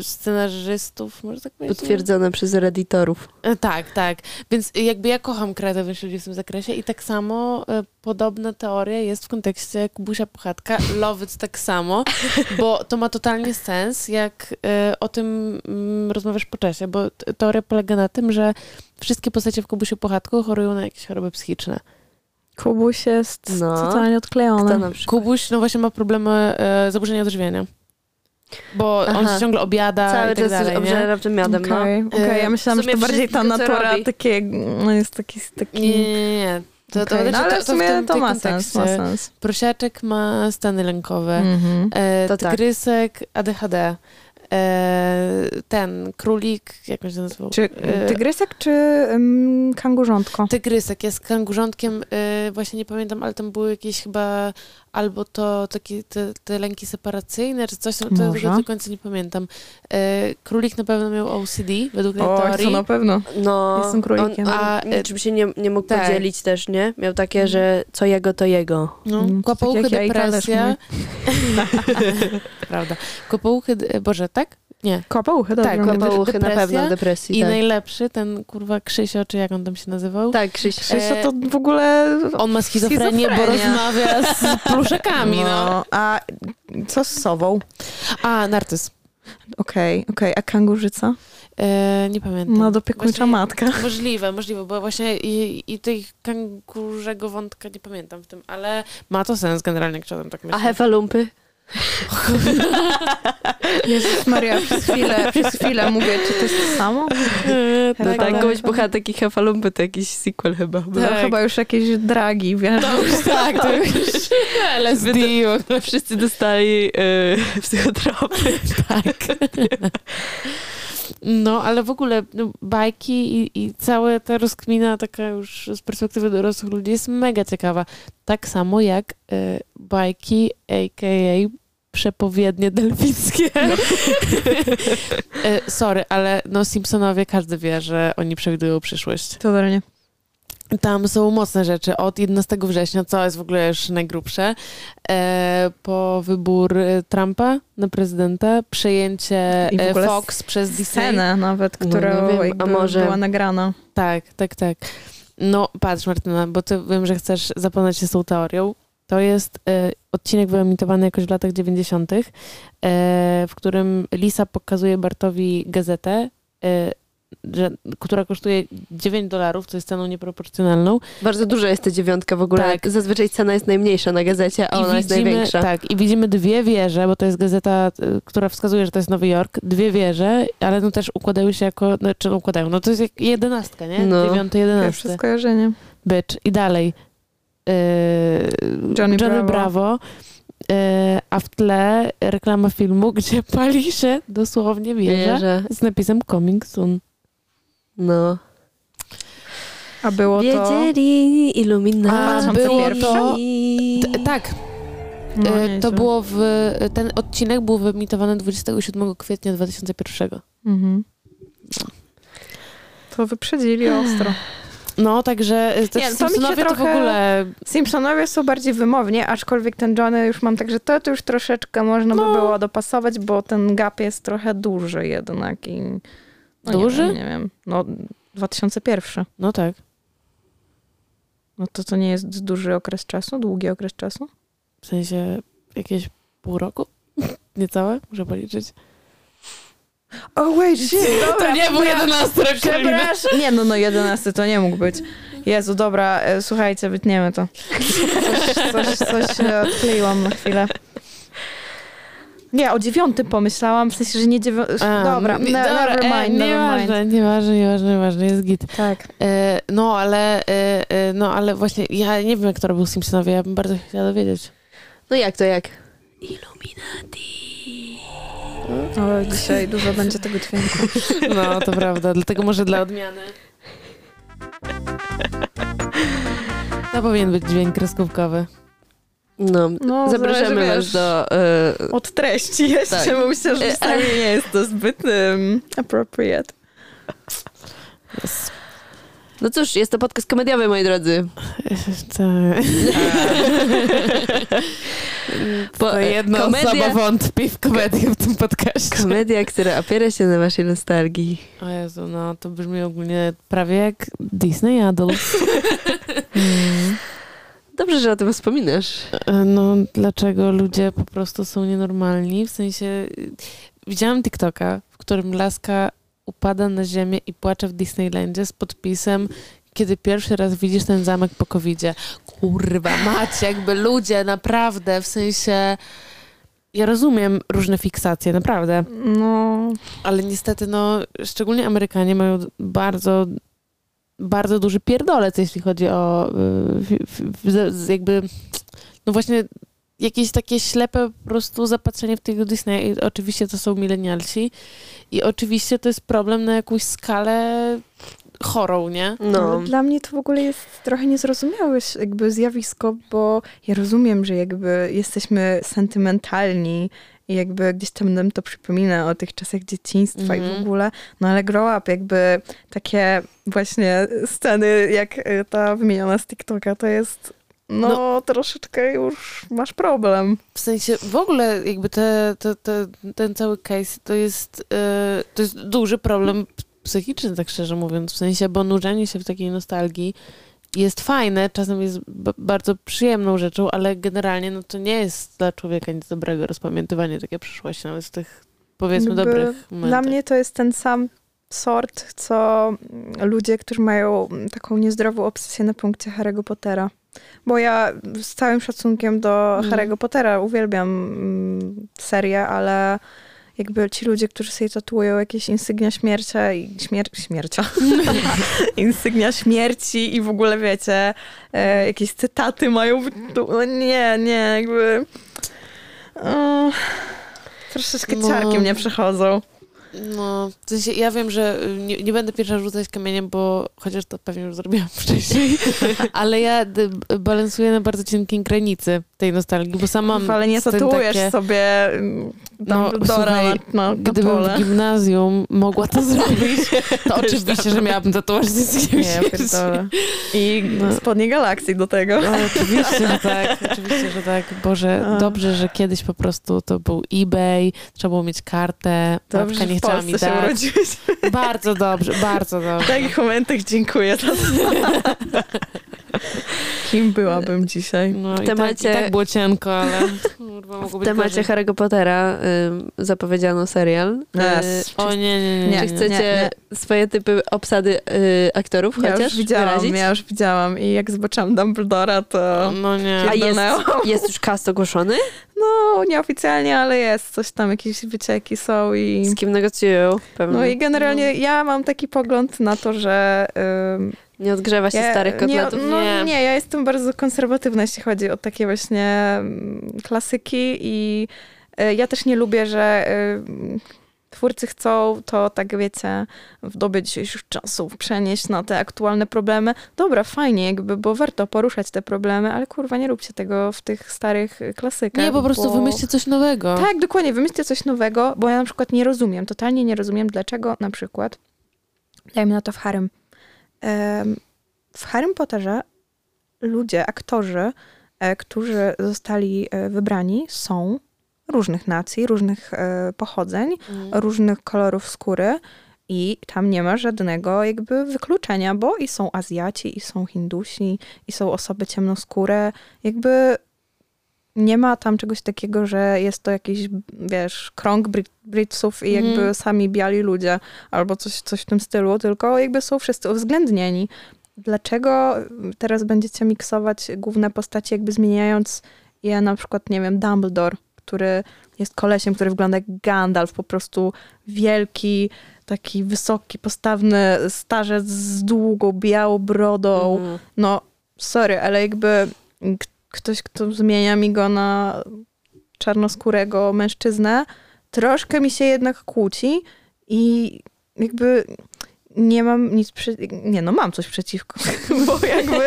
scenarzystów, może tak powiedzieć? Potwierdzone przez redditorów. E, Tak, tak. Więc jakby ja kocham kreatywnych ludzi w tym zakresie i tak samo e, podobna teoria jest w kontekście Kubusia Puchatka. It tak samo, bo to ma totalnie sens, jak e, o tym mm, rozmawiasz po czasie, bo teoria polega na tym, że wszystkie postacie w Kubusiu Puchatku chorują na jakieś choroby psychiczne. Kubuś jest No. totalnie odklejony. Kto na przykład? Kubuś, no właśnie ma problemy, e, zaburzenia odżywiania. Bo on Aha. się ciągle obiada Cały i tak czas dalej, obżerowym miodem, no. Okej, okej. ja myślałam, że to bardziej ta natura takie, no jest taki, taki... Nie, nie, nie. To, to, Okej, znaczy, no, ale to, w to w sumie to ma sens, ma sens. Prosiaczek ma stany lękowe. Mhm. E, To tak. tygrysek ADHD. E, ten królik, jak on się nazywał? Czy E, tygrysek, czy um, kangurzątko? Tygrysek jest kangurzątkiem, e, właśnie nie pamiętam, ale tam były jakieś chyba albo to takie te, te lęki separacyjne, czy coś, to, do końca nie pamiętam. E, królik na pewno miał OCD, według tej O, teorii. na pewno. No, Jestem królikiem. On, on A, niczym się nie, nie mógł tak. podzielić też, nie? Miał takie, że co jego, to jego. No, Mm, to kłopouchy, tak depresja. Prawda. Kłopouchy, de- Boże, tak? Nie. Kopouchy, dobrze. Tak, kopouchy. Kłopouchy na depresja pewno, depresji, I tak. najlepszy, ten kurwa Krzysio, czy jak on tam się nazywał? Tak, Krzyś. Krzysia E, to w ogóle... On ma schizofrenię, bo rozmawia z pluszakami, no. A co z sową? A, narcyz. Okej, okej. A kangurzyca? E, nie pamiętam. No, dopiekuńcza matka. Możliwe, możliwe, bo właśnie i, i tej kangurzego wątka nie pamiętam w tym, ale ma to sens generalnie, jak czasem tak A myślę. hefalumpy? Jezus Maria, przez chwilę, przez chwilę mówię, czy to jest to samo? No Tak, tak, Gość Bohatek i hefalumpy to jakiś sequel chyba. Tak. chyba już jakieś dragi, wiesz? To już tak, to już LSD. Wszyscy dostali y, psychotropy. Tak. No, ale w ogóle no, bajki i, i cała ta rozkmina taka już z perspektywy dorosłych ludzi jest mega ciekawa. Tak samo jak e, bajki, a.k.a. przepowiednie delfickie. E, sorry, ale no Simpsonowie każdy wie, że oni przewidują przyszłość. Totalnie. Tam są mocne rzeczy. Od 11 września, co jest w ogóle już najgrubsze, e, po wybór e, Trumpa na prezydenta, przejęcie e, Fox przez Disney. Scenę nawet, No, która nie wiem, a może- była nagrana. Tak, tak, tak. No patrz Martyna, bo ty wiem, że chcesz zapoznać się z tą teorią. To jest e, odcinek wyemitowany jakoś w latach 90., e, w którym Lisa pokazuje Bartowi gazetę, e, że, która kosztuje 9 dolarów, co jest ceną nieproporcjonalną. Bardzo duża jest ta dziewiątka w ogóle. Tak. Zazwyczaj cena jest najmniejsza na gazecie, a ona jest największa. Tak, i widzimy dwie wieże, bo to jest gazeta, y, która wskazuje, że to jest Nowy Jork. Dwie wieże, ale no też układają się jako, no, czy układają, no to jest jak jedenastka, nie? No. Dziewiąty, Pierwsze jedenasty. skojarzenie. Bitch. I dalej. Yy, Johnny Johnny Bravo. Bravo. Yy, a w tle reklama filmu, gdzie pali się dosłownie wieża z napisem Coming Soon. No. A było to... Wiedzieli iluminaci. A, było to- T- tak, No, nieźle. to było w... Ten odcinek był wyemitowany 27 kwietnia 2001. Mhm. To wyprzedzili ostro. No, także y, te Nie, to Simpsonowie to w trochę- ogóle... Simpsonowie są bardziej wymowni, aczkolwiek ten Johnny już mam tak, że to, to już troszeczkę można No. by było dopasować, bo ten gap jest trochę duży jednak. I, no Duży? Nie wiem, nie wiem. No 2001. No tak. No to to nie jest duży okres czasu? Długi okres czasu? W sensie jakieś pół roku? Niecałe? Muszę policzyć. O, wait, shit, dobra, to nie był. 11 rok. Przepraszam. Nie, no, no 11 to nie mógł być. Jezu, dobra, e, słuchajcie, wytniemy to. Coś, coś, coś odkleiłam na chwilę. Nie, o dziewiątym pomyślałam, w sensie, że nie dziewiąty. A, Dobra, nie- ne, dobra, never e, mind, never mind. Nieważne, nieważne, nieważne, nieważne, jest git. Tak. E, no, ale, e, e, no, ale właśnie ja nie wiem, jak to robił Simpsonowie, ja bym bardzo chciała dowiedzieć. No jak to jak? O, dzisiaj dużo będzie tego dźwięku. No, to prawda, dlatego może dla odmiany. To powinien być dźwięk kreskówkowy. No, No, zapraszamy zależy, was wiesz, do... e, Od treści jeszcze, Tak. bo myślę, że E, czasami nie jest to zbyt um, appropriate. Yes. no cóż, jest to podcast komediowy, moi drodzy. Tak. Bo, To e, jedna komedia- osoba wątpi w komedię w tym podcaście. Komedia, która opiera się na waszej nostalgii. O Jezu, no to brzmi ogólnie prawie jak Disney Adult. Dobrze, że o tym wspominasz. E, No, dlaczego ludzie po prostu są nienormalni? W sensie, y, widziałam TikToka, w którym laska upada na ziemię i płacze w Disneylandzie z podpisem kiedy pierwszy raz widzisz ten zamek po covidzie. Kurwa, macie, jakby ludzie, naprawdę, w sensie... Ja rozumiem różne fiksacje, naprawdę. No, Ale niestety, no, szczególnie Amerykanie mają bardzo, bardzo duży pierdolec, jeśli chodzi o y, jakby, no właśnie jakieś takie ślepe po prostu zapatrzenie w tego Disneya. I oczywiście to są milenialsi i oczywiście to jest problem na jakąś skalę chorą, nie? No. Dla mnie to w ogóle jest trochę niezrozumiałe jakby zjawisko, bo ja rozumiem, że jakby jesteśmy sentymentalni i jakby gdzieś tam nam to przypomina o tych czasach dzieciństwa i Mhm. w ogóle, no ale grow up, jakby takie właśnie sceny jak y, ta wymieniona z TikToka, to jest no, troszeczkę już masz problem. W sensie w ogóle jakby te, te, te, ten cały case to jest, e, to jest duży problem psychiczny, tak szczerze mówiąc. W sensie, bo nurzenie się w takiej nostalgii jest fajne, czasem jest bardzo przyjemną rzeczą, ale generalnie no to nie jest dla człowieka nic dobrego rozpamiętywanie takiej przyszłości, nawet z tych powiedzmy dobrych momentów. Dla mnie to jest ten sam sort, co mm, ludzie, którzy mają mm, taką niezdrową obsesję na punkcie Harry'ego Pottera. Bo ja z całym szacunkiem do Mhm. Harry'ego Pottera uwielbiam mm, serię, ale jakby ci ludzie, którzy sobie tatuują jakieś insygnia śmiercia i śmier śmiercia. insygnia śmierci i w ogóle wiecie, e, jakieś cytaty mają. No nie, nie, jakby. O, troszeczkę No. ciarki mnie przechodzą. No, w sensie ja wiem, że y, nie, nie będę pierwsza rzucać kamieniem, bo chociaż to pewnie już zrobiłam wcześniej, ale ja balansuję na bardzo cienkiej granicy tej nostalgii, bo sama mam ale nie tatuujesz takie, sobie mm, No, słuchaj, na, na, Gdybym pole. w gimnazjum mogła to zrobić, to oczywiście, że miałabym tatuaż z Nie, ja pierdolę. I No. spodnie galakcji do tego. No, oczywiście, że tak, oczywiście, że tak. Boże, A. dobrze, że kiedyś po prostu to był eBay, trzeba było mieć kartę, Dobrze, matka nie w chciała mi się dać. urodziłeś. Bardzo dobrze, bardzo W dobrze. takich momentach dziękuję za to. Kim byłabym dzisiaj? No, i, temacie- tak, I tak było cienko, ale W temacie. Harry'ego Pottera y, zapowiedziano serial. Yes. Y, O nie, nie, nie. Nie, Czy chcecie swoje typy obsady y, aktorów Ja chociaż już widziałam, wyrazić? ja już widziałam i jak zobaczyłam Dumbledora, to No nie. A jest, jest już cast ogłoszony? no nieoficjalnie, ale jest, coś tam, jakieś wycieki są i... Z kim negocjują? Pewnie. No i generalnie ja mam taki pogląd na to, że ym, Nie odgrzewa się ja, starych nie, kotletów. no, Nie. nie, ja jestem bardzo konserwatywna, jeśli chodzi o takie właśnie mm, klasyki i y, ja też nie lubię, że y, twórcy chcą to, tak wiecie, w dobie dzisiejszych czasów przenieść na te aktualne problemy. Dobra, fajnie jakby, bo warto poruszać te problemy, ale kurwa, nie róbcie tego w tych starych klasykach. Nie, po prostu bo... wymyślcie coś nowego. Tak, dokładnie, wymyślcie coś nowego, bo ja na przykład nie rozumiem, totalnie nie rozumiem, dlaczego na przykład, dajmy na to w Harrym, em, w Harrym Potterze ludzie, aktorzy, e, którzy zostali e, wybrani są różnych nacji, różnych e, pochodzeń, Mm. różnych kolorów skóry i tam nie ma żadnego jakby wykluczenia, bo i są Azjaci, i są Hindusi, i są osoby ciemnoskóre. Jakby nie ma tam czegoś takiego, że jest to jakiś, wiesz, krąg Brit Britsów i jakby Mhm. sami biali ludzie albo coś, coś w tym stylu, tylko jakby są wszyscy uwzględnieni. Dlaczego teraz będziecie miksować główne postacie, jakby zmieniając je na przykład, nie wiem, Dumbledore, który jest kolesiem, który wygląda jak Gandalf, po prostu wielki, taki wysoki, postawny starzec z długą, białą brodą. Mhm. No, sorry, ale jakby ktoś, kto zmienia mi go na czarnoskórego mężczyznę, troszkę mi się jednak kłóci i jakby nie mam nic przy... Nie, no mam coś przeciwko, bo jakby...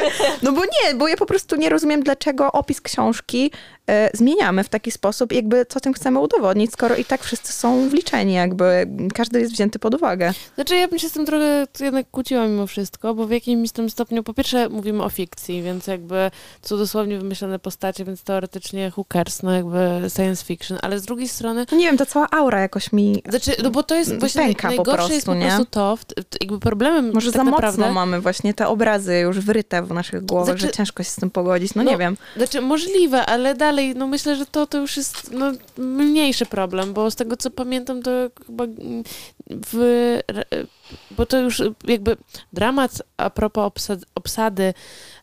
No bo nie, bo ja po prostu nie rozumiem, dlaczego opis książki e, zmieniamy w taki sposób, jakby co tym chcemy udowodnić, skoro i tak wszyscy są wliczeni, jakby każdy jest wzięty pod uwagę. Znaczy ja bym się z tym trochę jednak kłóciła mimo wszystko, bo w jakimś tam stopniu, po pierwsze mówimy o fikcji, więc jakby są dosłownie wymyślone postacie, więc teoretycznie cares, no jakby science fiction, ale z drugiej strony No nie wiem, ta cała aura jakoś mi... Znaczy, no bo to jest właśnie Pęka naj, po najgorsze jest po prostu, nie? prostu to, w- jakby problemem Może tak za naprawdę, mocno mamy właśnie te obrazy już wryte w naszych głowach, Znaczy- że ciężko się z tym pogodzić. No, No, nie wiem. Znaczy możliwe, ale dalej, no myślę, że to, to już jest no, mniejszy problem, bo z tego co pamiętam, to chyba w, bo to już jakby dramat a propos obsad, obsady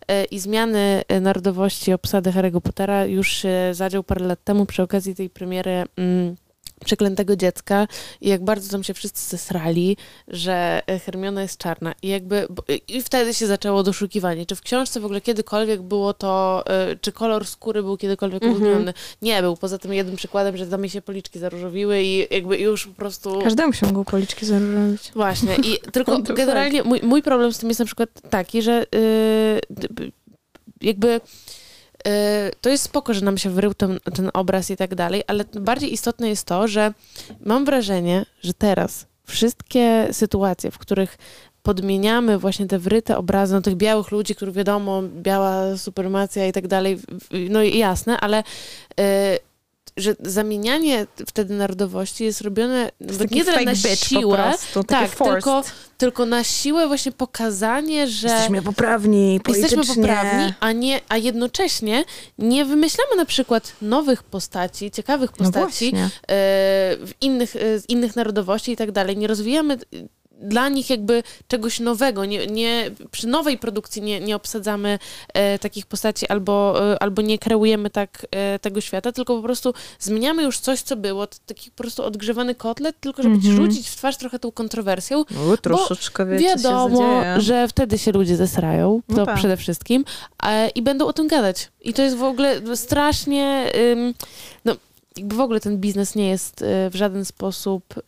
e, i zmiany e, narodowości obsady Harry'ego Pottera już się zadział parę lat temu przy okazji tej premiery mm, Przeklętego dziecka i jak bardzo tam się wszyscy zesrali, że e, Hermiona jest czarna. I jakby i wtedy się zaczęło doszukiwanie, czy w książce w ogóle kiedykolwiek było to, e, czy kolor skóry był kiedykolwiek uwzględniony. Nie był, poza tym jednym przykładem, że tam się policzki zaróżowiły i jakby już po prostu... Każdemu się mogą policzki zaróżnić. Właśnie. I tylko fuck? generalnie mój, mój problem z tym jest na przykład taki, że yy, d- jakby to jest spoko, że nam się wrył ten, ten obraz i tak dalej, ale bardziej istotne jest to, że mam wrażenie, że teraz wszystkie sytuacje, w których podmieniamy właśnie te wryte obrazy no, tych białych ludzi, których wiadomo, biała supremacja i tak dalej, no jasne, ale yy, że zamienianie wtedy narodowości jest robione jest nie tyle na siłę, prostu, tak, tylko, tylko na siłę właśnie pokazanie, że Jesteśmy poprawni politycznie. jesteśmy poprawni, a, nie, a jednocześnie nie wymyślamy na przykład nowych postaci, ciekawych No postaci e, w innych, e, z innych narodowości i tak dalej. Nie rozwijamy dla nich jakby czegoś nowego. Nie, nie, przy nowej produkcji nie, nie obsadzamy e, takich postaci albo, e, albo nie kreujemy tak e, tego świata, tylko po prostu zmieniamy już coś, co było. To taki po prostu odgrzewany kotlet, tylko żeby Mhm. rzucić w twarz trochę tą kontrowersją No, troszeczkę wiecie, Wiadomo, że wtedy się ludzie zesrają, to No tak. przede wszystkim, e, i będą o tym gadać. I to jest w ogóle strasznie, ym, no jakby w ogóle ten biznes nie jest y, w żaden sposób y,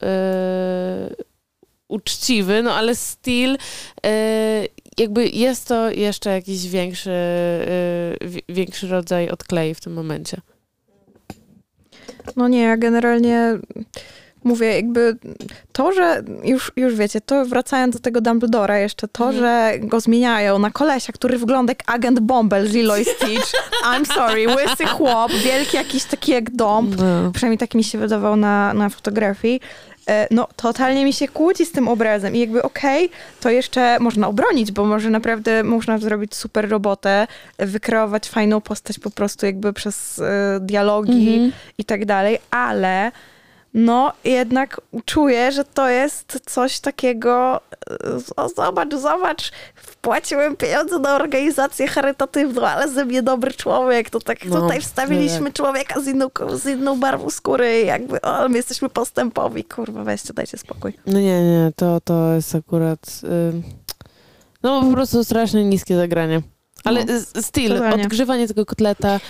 uczciwy, no ale still y, jakby jest to jeszcze jakiś większy, wi- większy rodzaj odklei w tym momencie. No nie, ja generalnie mówię, jakby to, że już, już wiecie, to wracając do tego Dumbledora jeszcze, to, Mhm. że go zmieniają na kolesia, który wygląda jak agent Bumble z Lilo i Stitch. I'm sorry, łysy chłop, wielki jakiś taki jak dom. No. Przynajmniej tak mi się wydawał na, na fotografii. E, No, totalnie mi się kłóci z tym obrazem i jakby okej, to jeszcze można obronić, bo może naprawdę można zrobić super robotę, wykreować fajną postać po prostu jakby przez e, dialogi Mhm. i tak dalej, ale no jednak czuję, że to jest coś takiego, e, o, zobacz, zobacz, wpłaciłem pieniądze na organizację charytatywną, ale ze mnie dobry człowiek, to tak No, tutaj wstawiliśmy tak. człowieka z inną, z inną barwą skóry, jakby, o, ale my jesteśmy postępowi, kurwa, weźcie, dajcie spokój. No nie, nie, to, to jest akurat. ym, no po prostu strasznie niskie zagranie. Ale No, styl, odgrzewanie tego kotleta,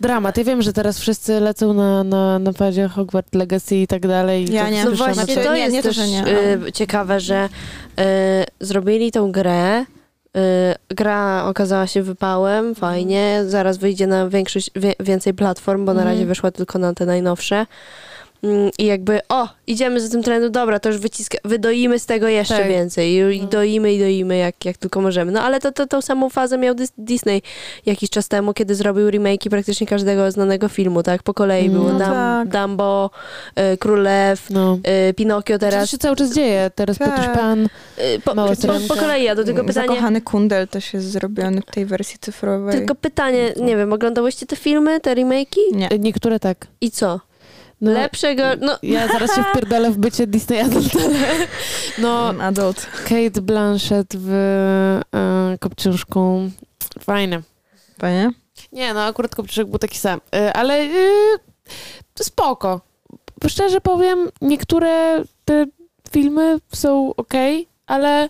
dramat. Ja wiem, że teraz wszyscy lecą na, na, na padzie Hogwarts Legacy i tak dalej. i Ja to nie. No właśnie, to jest nie to, też że nie, y, ciekawe, że y, zrobili tą grę, y, gra okazała się wypałem, fajnie, zaraz wyjdzie na większość, wie, więcej platform, bo na Mhm. razie wyszła tylko na te najnowsze. Mm, I jakby, o, idziemy za tym trendem, dobra, to już wyciska, wydoimy z tego jeszcze Tak. więcej. I, i No. doimy i doimy, jak, jak tylko możemy. No ale to, to, tą samą fazę miał Dis- Disney jakiś czas temu, kiedy zrobił remake'i praktycznie każdego znanego filmu, tak? Po kolei było No Dum- tak. Dumbo, y, Król Lew, No. y, Pinokio Teraz teraz. się cały czas dzieje. Teraz Tak. Piotr Pan. Y, po, po, po kolei, ja do tego pytanie... Zakochany kundel też jest zrobiony w tej wersji cyfrowej. Tylko pytanie, nie wiem, oglądałyście te filmy, te remake'i? Nie. Niektóre tak. I co? No, Lepszego, no... Ja zaraz się wpierdolę w bycie Disney Adult, ale no Adult. Kate Blanchett w e, Kopciuszku. Fajne. Panie? Nie, no akurat Kopciuszek był taki sam. E, ale e, spoko. Szczerze powiem, niektóre te filmy są ok, ale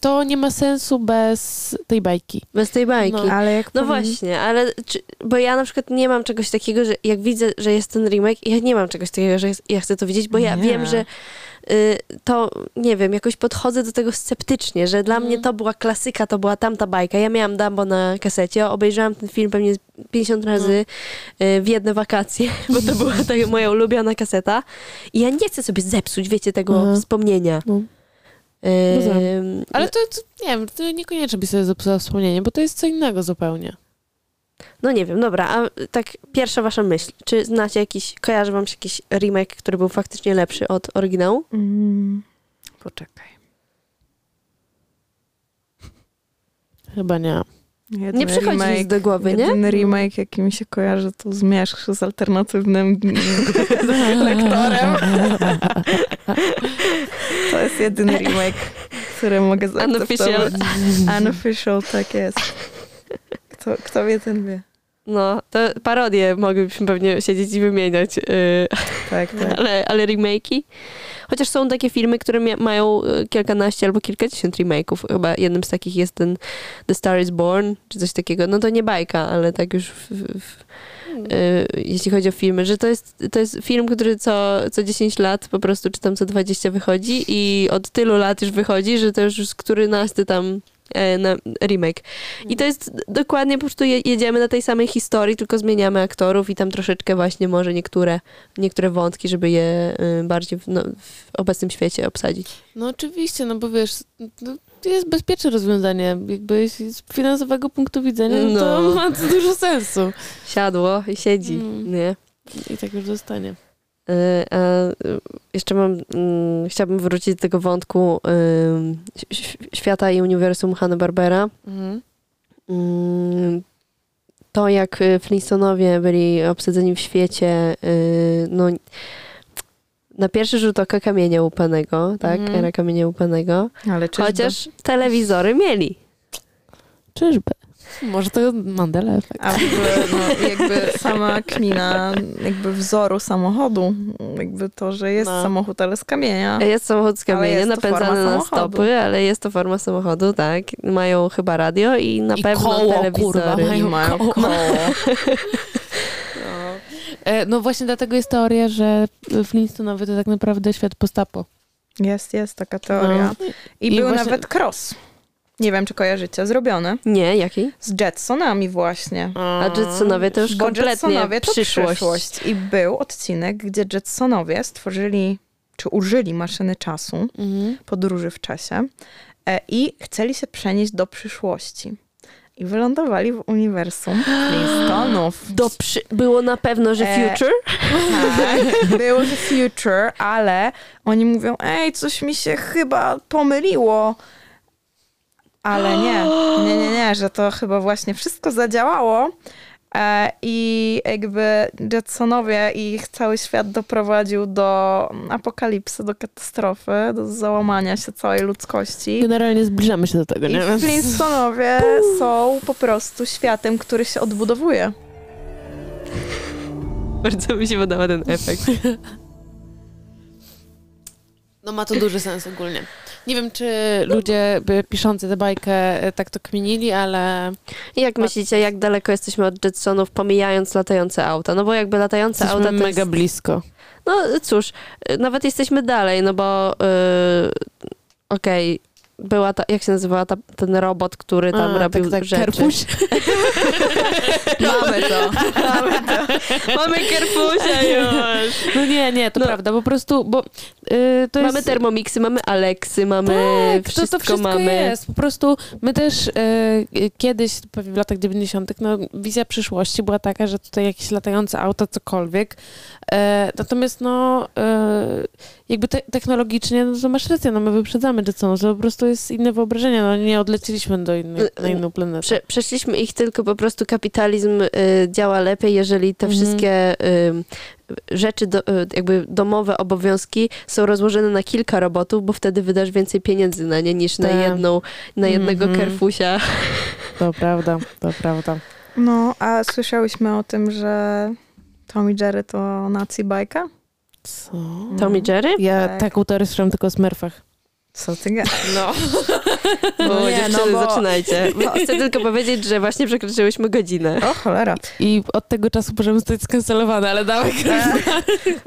to nie ma sensu bez tej bajki. Bez tej bajki. No. No, Ale jak powinni- właśnie, ale czy, bo ja na przykład nie mam czegoś takiego, że jak widzę, że jest ten remake, ja nie mam czegoś takiego, że jest, ja chcę to widzieć, bo ja Nie. wiem, że y, to, nie wiem, jakoś podchodzę do tego sceptycznie, że dla Mhm. mnie to była klasyka, to była tamta bajka. Ja miałam Dumbo na kasecie, obejrzałam ten film pewnie z 50 razy y, w jedne wakacje, bo to była taka moja ulubiona kaseta. I ja nie chcę sobie zepsuć, wiecie, tego Aha. wspomnienia. No. Ym, Rozumiem. Ale to, to, nie wiem, to niekoniecznie by sobie zepsuła wspomnienie, bo to jest co innego zupełnie. No nie wiem, dobra, a tak pierwsza wasza myśl. Czy znacie jakiś, kojarzy wam się jakiś remake, który był faktycznie lepszy od oryginału? Mm, poczekaj. Chyba nie. Nie przychodzi remake- do głowy, nie? Jedyny remake, jaki mi się kojarzy, to Zmierzch z alternatywnym lektorem. To jest jedyny remake, który mogę Unofficial. zaakceptować. Unofficial, tak jest. Kto, kto wie, ten wie. No, to parodie moglibyśmy pewnie siedzieć i wymieniać, yy, Tak, tak. ale, ale remake'i. Chociaż są takie filmy, które mia- mają y, kilkanaście albo kilkadziesiąt remake'ów. Chyba jednym z takich jest ten The Star is Born, czy coś takiego. No to nie bajka, ale tak już w, w, w, y, jeśli chodzi o filmy, że to jest, to jest film, który co, co 10 lat po prostu, czy tam co 20 wychodzi i od tylu lat już wychodzi, że to już jest którynasty tam na remake. I to jest dokładnie po prostu je, jedziemy na tej samej historii, tylko zmieniamy aktorów i tam troszeczkę właśnie może niektóre, niektóre wątki, żeby je y, bardziej w, no, w obecnym świecie obsadzić. No oczywiście, no bo wiesz, no, to jest bezpieczne rozwiązanie. Jakby z finansowego punktu widzenia, no. to No. ma dużo sensu. Siadło i siedzi, Mm. nie? I tak już zostanie. Y, A y, jeszcze mam, mm, chciałabym wrócić do tego wątku y, świata i uniwersum Hanna-Barbera. Mhm. Mm, To, jak Flintstonowie byli obsadzeni w świecie, no na pierwszy rzut oka kamienia łupanego, tak? Mhm. Era kamienia łupanego. Ale czyżby? Chociaż telewizory mieli. Czyżby? Może to Mandela efekt. A no, jakby sama kmina jakby wzoru samochodu, jakby to, że jest No. samochód, ale z kamienia. Jest samochód z kamienia, napędzany na stopy, ale jest to forma samochodu, tak. Mają chyba radio i na I pewno koło, telewizory. kurwa, mają I mają koło. koło. E, No właśnie dlatego jest teoria, że Flintstonowie to tak naprawdę świat postapo. Jest, jest taka teoria. No. I, I był właśnie- nawet cross. Nie wiem, czy kojarzycie, zrobiony. Nie, jaki? Z Jetsonami właśnie. A Jetsonowie to już Bo kompletnie Jetsonowie to przyszłość. przyszłość. I był odcinek, gdzie Jetsonowie stworzyli, czy użyli maszyny czasu, Mhm. podróży w czasie e, i chcieli się przenieść do przyszłości. I wylądowali w uniwersum Flintstonów. Do przy... Było na pewno, że E, future? Tak, było The Future, ale oni mówią, ej, coś mi się chyba pomyliło. Ale nie, nie, nie, nie, że to chyba właśnie wszystko zadziałało e, i jakby Jetsonowie i ich cały świat doprowadził do apokalipsy, do katastrofy, do załamania się całej ludzkości. Generalnie zbliżamy się do tego, I nie? Więc- Flintstonowie są po prostu światem, który się odbudowuje. Bardzo mi się podoba ten efekt. No ma to duży sens ogólnie. Nie wiem, czy ludzie by piszący tę bajkę e, tak to kminili, ale Jak myślicie, jak daleko jesteśmy od Jetsonów, pomijając latające auta? No bo jakby latające jesteśmy auta to mega jest... blisko. No cóż, y, nawet jesteśmy dalej, no bo yy, okej, była ta, jak się nazywała ta, ten robot, który tam A, robił tak, tak, rzeczy. Kerpuś. Mamy to. Mamy to. Mamy kerfusia już. No nie, nie, to No. prawda, po prostu, bo y, to mamy jest... termomiksy, mamy Aleksy, mamy tak, wszystko, to, to wszystko mamy. jest. Po prostu my też e, kiedyś, w latach 90., no, wizja przyszłości była taka, że tutaj jakieś latające auta, cokolwiek. E, natomiast no, e, jakby te, technologicznie, no to masz rację, no my wyprzedzamy Jetsonów, to po prostu jest inne wyobrażenie, no nie odleciliśmy do innej, na inną planetę. Prze, przeszliśmy ich tylko po prostu kapitalizm y, działa lepiej, jeżeli te Mhm. wszystkie y, rzeczy, do, y, jakby domowe obowiązki są rozłożone na kilka robotów, bo wtedy wydasz więcej pieniędzy na nie niż na Tak. jedną, na jednego Mhm. kerfusia. To prawda, to prawda. No, a słyszałyśmy o tym, że Tom i Jerry to nazi bajka? Co? Tom i Jerry? Ja Tak. taką teorię słyszałam tylko o Smurfach. Co ty gadasz? No. No nie, dziewczyny, no bo- zaczynajcie. Bo chcę tylko powiedzieć, że właśnie przekroczyłyśmy godzinę. O cholera. I od tego czasu możemy zostać skancelowane, ale dawaj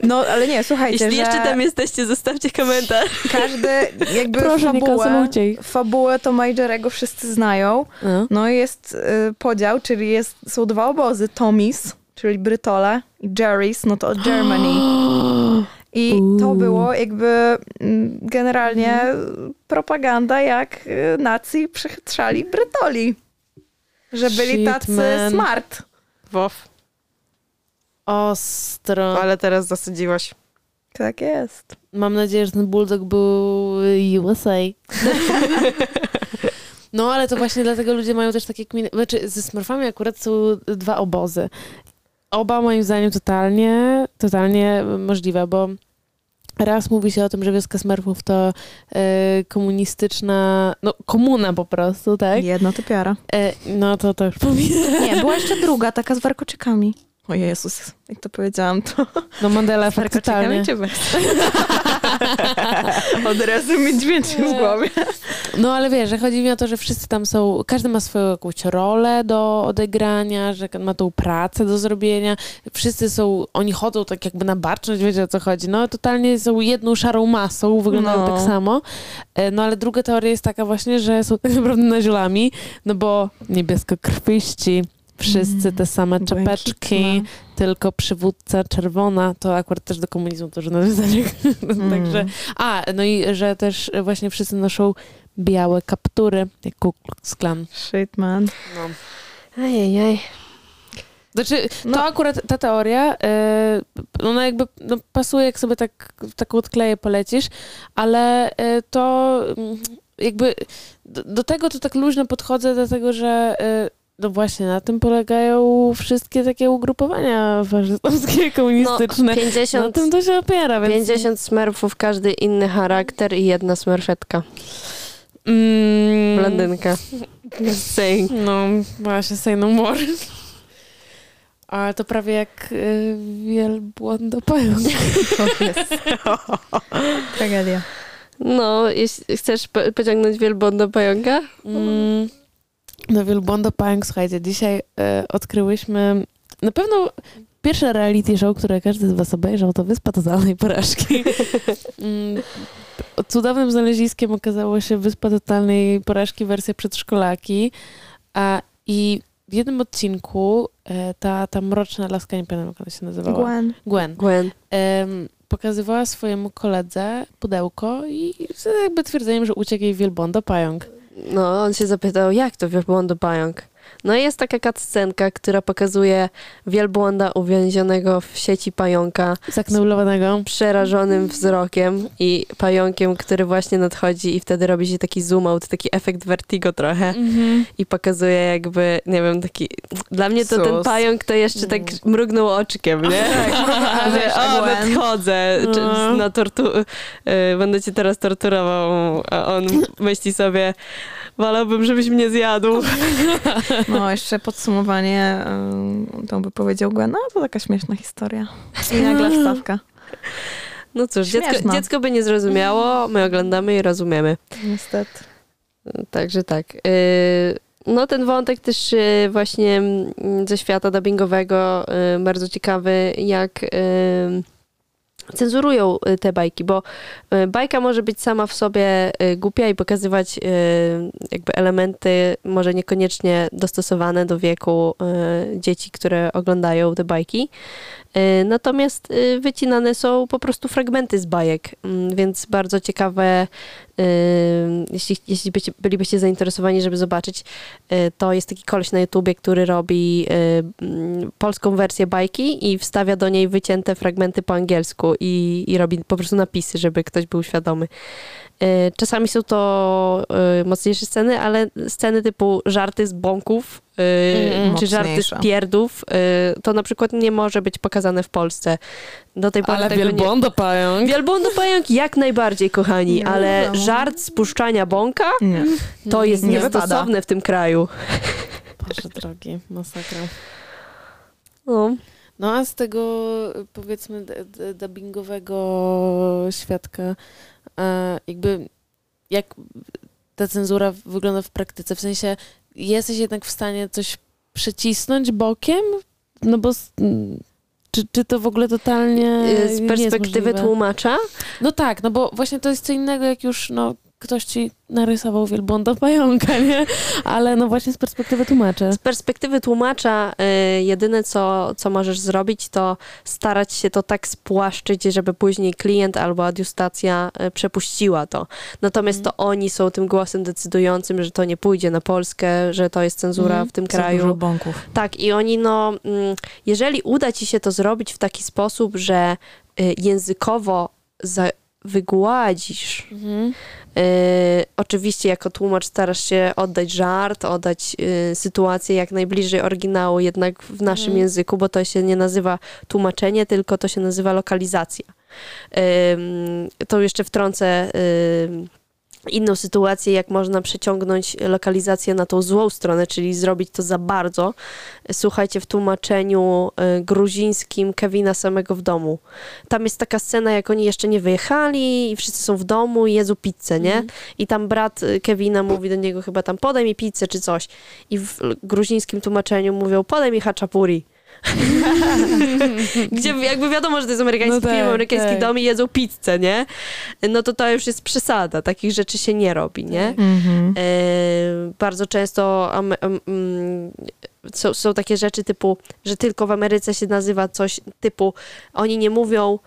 No, ale nie, słuchajcie, Jeśli że jeszcze tam jesteście, zostawcie komentarz. każdy jakby Proszę, fabułę, fabułę Toma i Jerry'ego wszyscy znają. No. No i jest y, podział, czyli jest, są dwa obozy. Tommy's, czyli Brytole i Jerry's, no to od Germany. I to było jakby mm, generalnie propaganda, jak y, nacji przychytrzali Brytoli. Że byli Shit, tacy man. smart. Wow, Ostro. ale teraz zasadziłaś. Tak jest. Mam nadzieję, że ten bulldog był USA. No, ale to właśnie dlatego ludzie mają też takie kminy. Znaczy, ze Smurfami akurat są dwa obozy. Oba moim zdaniem totalnie, totalnie możliwe, bo raz mówi się o tym, że wioska Smurfów to e, komunistyczna, no komuna po prostu, tak? Jedna typiara. E, no to to już powiem. Nie, była jeszcze druga, taka z warkoczykami. O Jezus, jak to powiedziałam, to No Mandela efekt totalnie. bez? Od razu mi dźwięczy w głowie. No ale wiesz, że chodzi mi o to, że wszyscy tam są, każdy ma swoją jakąś rolę do odegrania, że ma tą pracę do zrobienia. Wszyscy są, oni chodzą tak jakby na baczność, wiecie o co chodzi. No totalnie są jedną szarą masą, wyglądają No. tak samo. E, No ale druga teoria jest taka właśnie, że są tak naprawdę naziolami, no bo niebieskokrwiści, wszyscy te same czapeczki, Błękitna. tylko przywódca czerwona, to akurat też do komunizmu to, nawiązanie. Także, a, no i że też właśnie wszyscy noszą białe kaptury, jak Ku Klux Klan. Shit, man. No. Ajajaj. Znaczy, No. to akurat ta teoria, e, ona jakby no, pasuje, jak sobie tak, taką odkleję polecisz, ale e, to mm, jakby do, do tego to tak luźno podchodzę, dlatego że e, no właśnie na tym polegają wszystkie takie ugrupowania faszystowskie, komunistyczne. No, Na 50, tym to się opiera, więc... 50 smerfów, każdy inny charakter i jedna smerfetka. Mm, Blondynka. Saying. No, właśnie, say no more. Ale to prawie jak y, wielbłąd do pająk. Tragedia. No, jeśli chcesz po- pociągnąć wielbłąd do pająka? Mm, no wielbłąd do pająk, słuchajcie, dzisiaj e, odkryłyśmy na pewno pierwsze reality show, które każdy z was obejrzał, to Wyspa Totalnej Porażki. mm, cudownym znaleziskiem okazało się Wyspa Totalnej Porażki wersja przedszkolaki. A, I w jednym odcinku e, ta, ta mroczna laska, nie pamiętam jak ona się nazywała. Gwen. Gwen. Gwen. em, pokazywała swojemu koledze pudełko i z jakby twierdzeniem, że uciekł jej wielbłąd do pająk. No, on się zapytał, jak to wielbłąd do pająk? No i jest taka cutscenka, która pokazuje wielbłąda uwięzionego w sieci pająka Zakneulowanego. przerażonym wzrokiem i pająkiem, który właśnie nadchodzi i wtedy robi się taki zoom out, taki efekt vertigo trochę Mhm. i pokazuje jakby, nie wiem, taki... Dla mnie to ten Sus. pająk to jeszcze tak mrugnął oczkiem, nie? A Że, o, nadchodzę, No. na tortu y, będę cię teraz torturował, a on myśli sobie, wolałbym, żebyś mnie zjadł. No, jeszcze podsumowanie, by powiedział Gwen, no to taka śmieszna historia. I nagle wstawka. No cóż, dziecko, dziecko by nie zrozumiało, my oglądamy i rozumiemy. Niestety. Także tak. Y, No ten wątek też y, właśnie mm, ze świata dubbingowego y, bardzo ciekawy, jak cenzurują y, te bajki, bo y, bajka może być sama w sobie y, głupia i pokazywać jakby elementy może niekoniecznie dostosowane do wieku dzieci, które oglądają te bajki. Y, Natomiast y, wycinane są po prostu fragmenty z bajek, Mm, więc bardzo ciekawe, y, jeśli, jeśli byście, bylibyście zainteresowani, żeby zobaczyć, to jest taki koleś na YouTubie, który robi mm, polską wersję bajki i wstawia do niej wycięte fragmenty po angielsku i, i robi po prostu napisy, żeby ktoś był świadomy. Czasami są to mocniejsze sceny, ale sceny typu żarty z bąków czy żarty z pierdów, y, to na przykład nie może być pokazane w Polsce. Do tej pory Ale tego nie... wielbłądo pająk. Wielbłądo pająk jak najbardziej, kochani, Nie ale wiadomo. żart z puszczania bąka Nie. to jest Nie niestosowne w tym kraju. Boże drogi, masakra. No. No a z tego powiedzmy dubbingowego świadka, e, jakby jak ta cenzura wygląda w praktyce? W sensie jesteś jednak w stanie coś przycisnąć bokiem? No bo czy, czy to w ogóle totalnie Y, Z perspektywy tłumacza, No tak, no bo właśnie to jest co innego, jak już no, ktoś ci narysował wielbłąda pająka, nie? Ale no właśnie z perspektywy tłumacza. z perspektywy tłumacza y, jedyne co, co możesz zrobić to starać się to tak spłaszczyć, żeby później klient albo adiustacja y, przepuściła to. Natomiast Mhm. to oni są tym głosem decydującym, że to nie pójdzie na Polskę, że to jest cenzura Mhm. w tym kraju. dużo bąków. Tak, i oni, no, mm, jeżeli uda ci się to zrobić w taki sposób, że y, językowo za, wygładzisz, Mhm. y, oczywiście jako tłumacz starasz się oddać żart, oddać y, sytuację jak najbliżej oryginału, jednak w naszym Mhm. języku, bo to się nie nazywa tłumaczenie, tylko to się nazywa lokalizacja. Ym, to jeszcze wtrącę ym, inną sytuację, jak można przeciągnąć lokalizację na tą złą stronę, czyli zrobić to za bardzo. Słuchajcie, w tłumaczeniu y, gruzińskim Kevina samego w domu. Tam jest taka scena, jak oni jeszcze nie wyjechali i wszyscy są w domu i jedzą pizzę, nie? Mhm. I tam brat y, Kevina mówi do niego chyba tam podaj mi pizzę czy coś. I w gruzińskim tłumaczeniu mówią podaj mi haczapuri. Gdzie jakby wiadomo, że to jest amerykański No tak, film, amerykański tak. dom i jedzą pizzę, nie? No to to już jest przesada. Takich rzeczy się nie robi, nie? Mhm. E, bardzo często am, am, mm, są, są takie rzeczy typu, że tylko w Ameryce się nazywa coś typu, oni nie mówią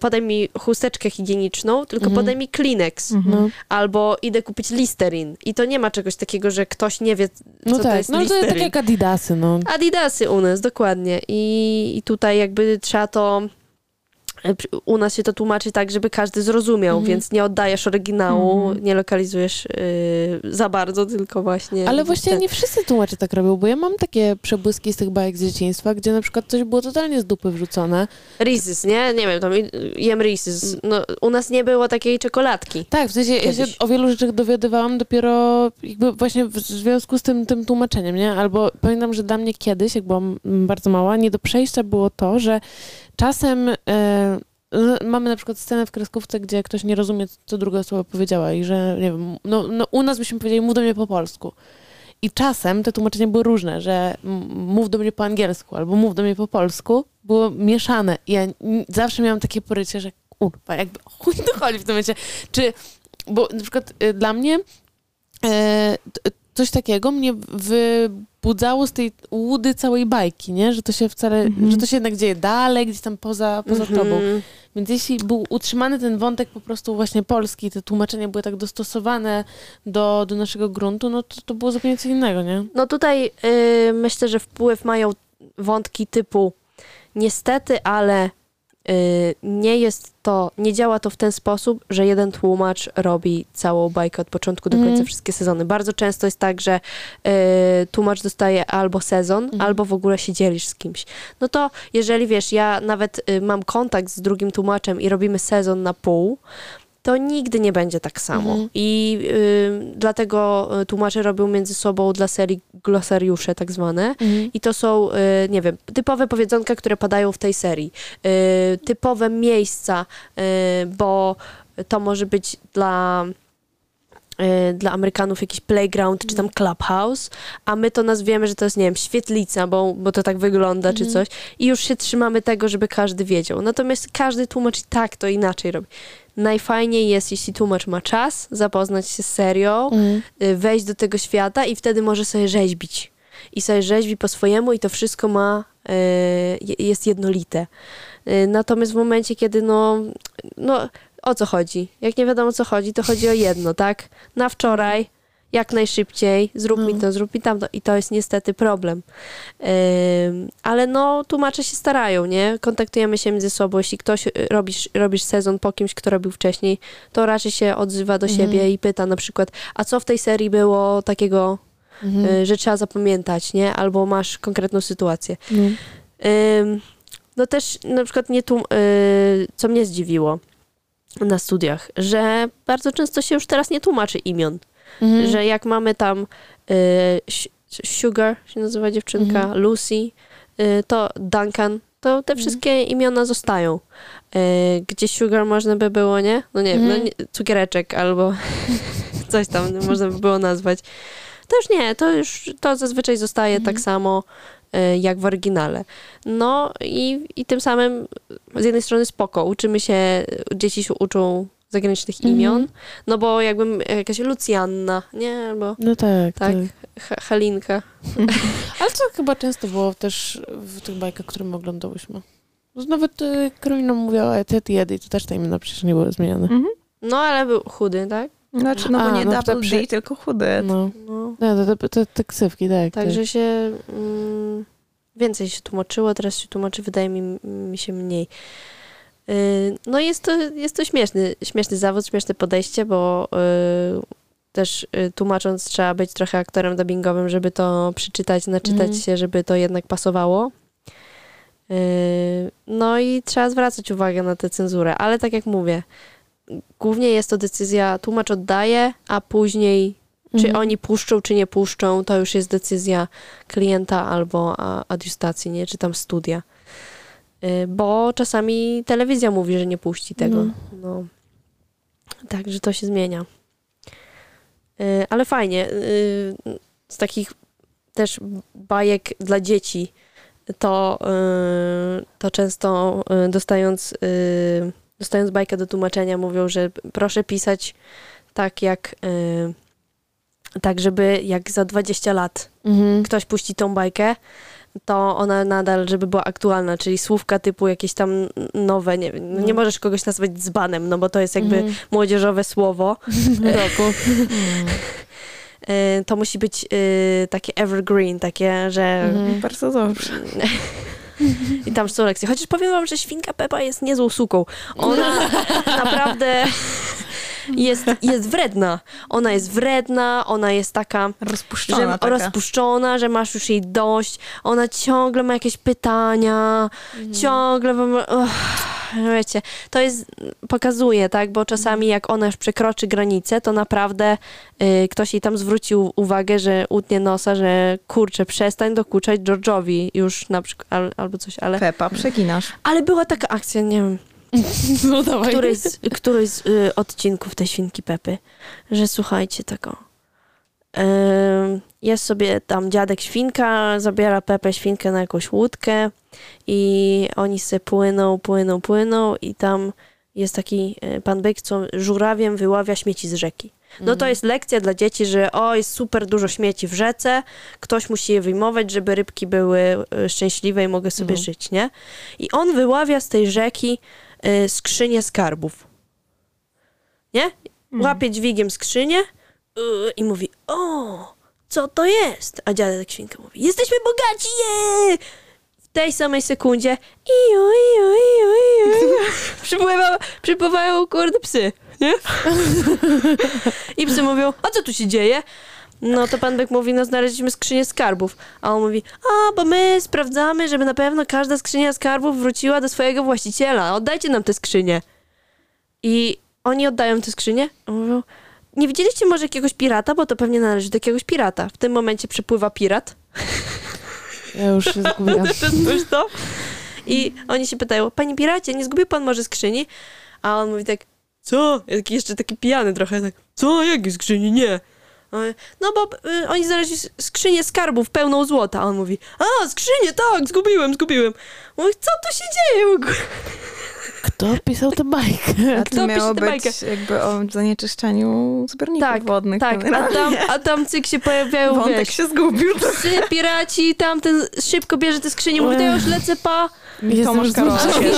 podaj mi chusteczkę higieniczną, tylko Mhm. podaj mi Kleenex. Mhm. No, Albo idę kupić Listerin. I to nie ma czegoś takiego, że ktoś nie wie, co no to tak, jest no to Listerin. tak jak Adidasy, no. Adidasy u nas, dokładnie. I, I tutaj jakby trzeba to. U nas się to tłumaczy tak, żeby każdy zrozumiał, Mhm. więc nie oddajesz oryginału, Mhm. nie lokalizujesz y, za bardzo, tylko właśnie. Ale właśnie ten- nie wszyscy tłumacze tak robią, bo ja mam takie przebłyski z tych bajek z dzieciństwa, gdzie na przykład coś było totalnie z dupy wrzucone. Reese's, nie? Nie wiem, tam jem Reese's. No, u nas nie było takiej czekoladki. Tak, w sensie ja się Kiedyś. o wielu rzeczach dowiadywałam dopiero jakby właśnie w związku z tym, tym tłumaczeniem, nie? Albo pamiętam, że dla mnie kiedyś, jak byłam bardzo mała, nie do przejścia było to, że czasem e, no, mamy na przykład scenę w kreskówce, gdzie ktoś nie rozumie, co druga osoba powiedziała i że, nie wiem, no, no u nas byśmy powiedzieli, mów do mnie po polsku. I czasem te tłumaczenia były różne, że mów do mnie po angielsku albo mów do mnie po polsku, było mieszane. I ja zawsze miałam takie porycie, że kurwa, jakby chuj to chodzi w tym momencie. Czy, bo na przykład y, dla mnie e, coś takiego mnie wybudzało z tej łudy całej bajki, nie? Że to się wcale, Mhm. że to się jednak dzieje dalej, gdzieś tam poza, poza Mhm. tobą. Więc jeśli był utrzymany ten wątek po prostu właśnie polski, te tłumaczenia były tak dostosowane do, do naszego gruntu, no to, to było zupełnie co innego, nie? No tutaj y, myślę, że wpływ mają wątki typu niestety, ale nie jest to, nie działa to w ten sposób, że jeden tłumacz robi całą bajkę od początku do końca, Mhm. wszystkie sezony. Bardzo często jest tak, że y, tłumacz dostaje albo sezon, Mhm. albo w ogóle się dzielisz z kimś. No to jeżeli wiesz, ja nawet y, mam kontakt z drugim tłumaczem i robimy sezon na pół, to nigdy nie będzie tak samo. Mhm. I y, dlatego y, tłumacze robią między sobą dla serii glosariusze tak zwane. I to są, y, nie wiem, typowe powiedzonka, które padają w tej serii. Y, typowe miejsca, y, bo to może być dla dla Amerykanów jakiś playground czy tam clubhouse, a my to nazwiemy, że to jest, nie wiem, świetlica, bo, bo to tak wygląda czy coś i już się trzymamy tego, żeby każdy wiedział. Natomiast każdy tłumacz i tak to inaczej robi. Najfajniej jest, jeśli tłumacz ma czas, zapoznać się z serią, Mhm. y, wejść do tego świata i wtedy może sobie rzeźbić. I sobie rzeźbi po swojemu i to wszystko ma, y, je- jest jednolite. Y, Natomiast w momencie, kiedy no, no, o co chodzi? Jak nie wiadomo o co chodzi, to chodzi o jedno, tak? Na wczoraj, jak najszybciej, zrób mi No. to, zrób mi tamto. I to jest niestety problem. Ym, ale no, tłumacze się starają, nie? Kontaktujemy się między sobą. Jeśli ktoś y, robisz, robisz sezon po kimś, kto robił wcześniej, to raczej się odzywa do Mhm. siebie i pyta na przykład, a co w tej serii było takiego, Mhm. y, że trzeba zapamiętać, nie? Albo masz konkretną sytuację. No. Ym, no też na przykład nie tłum- y, co mnie zdziwiło na studiach, że bardzo często się już teraz nie tłumaczy imion. Mhm. Że jak mamy tam y, Sugar, się nazywa dziewczynka, Mhm. Lucy, y, to Duncan, to te wszystkie imiona zostają. Y, gdzie Sugar można by było, nie? No nie wiem, Mhm. no nie, cukiereczek albo coś tam można by było nazwać. To już nie, to już to zazwyczaj zostaje tak samo y, jak w oryginale. No i, i tym samym z jednej strony spoko, uczymy się, dzieci się uczą zagranicznych Mhm. imion, no bo jakbym jakaś Lucjanna, nie? Albo No tak, tak, tak. Halinka. Ale co chyba często było też w tych bajkach, które my oglądałyśmy. No, Nawet y, Karolina mówiła Ted Jedy i to też te imiona przecież nie były zmieniane. Mhm. No ale był chudy, tak? Znaczy, no bo nie no double przy- D, tylko chudy. No, No. no to, to, to te ksywki, tak. Także tak. się mm, więcej się tłumaczyło, teraz się tłumaczy, wydaje mi, mi się mniej. Yy, No jest to, jest to śmieszny, śmieszny zawód, śmieszne podejście, bo yy, też yy, tłumacząc trzeba być trochę aktorem dubbingowym, żeby to przeczytać, naczytać Mhm. się, żeby to jednak pasowało. Yy, No i trzeba zwracać uwagę na tę cenzurę, ale tak jak mówię, głównie jest to decyzja, tłumacz oddaje, a później czy Mhm. oni puszczą, czy nie puszczą, to już jest decyzja klienta albo a, adjustacji, nie? Czy tam studia. Y, Bo czasami telewizja mówi, że nie puści tego. No. No. Także to się zmienia. Y, Ale fajnie. y, Z takich też bajek dla dzieci, to, to często dostając, dostając bajkę do tłumaczenia mówią, że proszę pisać tak jak y, tak, żeby jak za 20 lat Mhm. ktoś puści tą bajkę, to ona nadal, żeby była aktualna, czyli słówka typu jakieś tam nowe, nie, no nie No. możesz kogoś nazwać dzbanem, no bo to jest jakby Mhm. młodzieżowe słowo. roku. Y, To musi być y, takie evergreen, takie, że... Mhm. Bardzo dobrze. I tam są lekcje. Chociaż powiem wam, że świnka Pepa jest niezłą suką. Ona naprawdę jest, jest wredna. Ona jest wredna, ona jest taka... Rozpuszczona że taka. rozpuszczona, że masz już jej dość. Ona ciągle ma jakieś pytania, ciągle wam, uch, wiecie, to jest, pokazuje, tak, bo czasami jak ona już przekroczy granicę, to naprawdę y, ktoś jej tam zwrócił uwagę, że utnie nosa, że kurczę, przestań dokuczać George'owi już na przykład, al, albo coś, ale, Pepa, przeginasz. ale była taka akcja, nie wiem, No dawaj. któryś z, któryś z y, odcinków tej świnki Pepy, że słuchajcie tego. Jest sobie tam dziadek świnka, zabiera Pepę świnkę na jakąś łódkę i oni se płyną, płyną, płyną i tam jest taki y, pan byk, co żurawiem wyławia śmieci z rzeki. No to jest lekcja dla dzieci, że o, jest super dużo śmieci w rzece, ktoś musi je wyjmować, żeby rybki były y, szczęśliwe i mogły sobie No. żyć, nie? I on wyławia z tej rzeki y, skrzynię skarbów. Nie? Łapie dźwigiem skrzynię y, i mówi, o, co to jest? A dziadek świnka mówi, jesteśmy bogaci, je! W tej samej sekundzie iu, iu, iu, iu, iu. Przypływa, przypływają kurde psy, nie? I psy mówią, a co tu się dzieje? No to pan Byk mówi, no znaleźliśmy skrzynię skarbów. A on mówi, a bo my sprawdzamy, żeby na pewno każda skrzynia skarbów wróciła do swojego właściciela. Oddajcie nam tę skrzynię. I oni oddają tę skrzynię. A Mówią, nie widzieliście może jakiegoś pirata, bo to pewnie należy do jakiegoś pirata. W tym momencie przypływa pirat. Ja już się zgubiłam. Czujesz to? I oni się pytają, panie piracie, nie zgubił pan może skrzyni? A on mówi tak, co? Ja taki jeszcze taki pijany trochę, tak, co? Jakie skrzyni? Nie. No bo y, oni znaleźli skrzynię skarbów pełną złota. A on mówi, a skrzynię, tak, zgubiłem, zgubiłem. Mówię, co tu się dzieje w ogóle? Kto pisał tę bajkę? A Kto to miało pisze tę być bajkę? jakby o zanieczyszczaniu zbiorników Tak, wodnych. Tak, a tam, a tam cyk się pojawiają, Wątek wiesz, się zgubił. psy, piraci, tamten szybko bierze te skrzynie, mówi, to ja już lecę, pa. Jestem Tomasz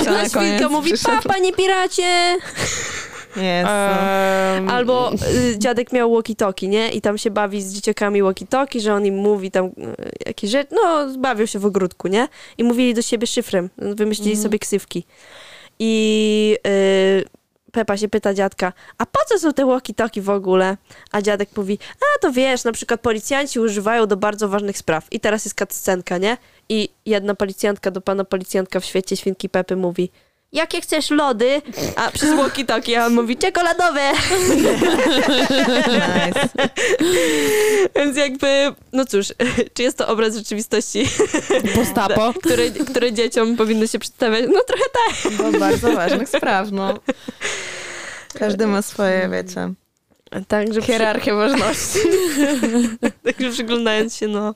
na A świnka mówi, pa, panie piracie. Jest. Em, Albo y, dziadek miał walkie-talkie, nie? I tam się bawi z dzieciakami walkie-talkie, że on im mówi tam y, jakieś rzeczy, no bawią się w ogródku, nie? I mówili do siebie szyfrem, wymyślili Mhm. sobie ksywki. I y, Pepa się pyta dziadka, a po co są te walkie-talkie w ogóle? A dziadek mówi, a to wiesz, na przykład policjanci używają do bardzo ważnych spraw. I teraz jest cutscenka, nie? I jedna policjantka do pana policjantka w świecie świnki Pepy mówi, jakie chcesz lody? A przez walkie-talkie, a on mówi, czekoladowe. Nice. Więc jakby, no cóż, czy jest to obraz rzeczywistości, Postapo. które dzieciom powinno się przedstawiać? No trochę tak. Do bardzo ważnych spraw, no. Każdy ma swoje, wiecie, Także, przy, hierarchię ważności. także przyglądając się, no...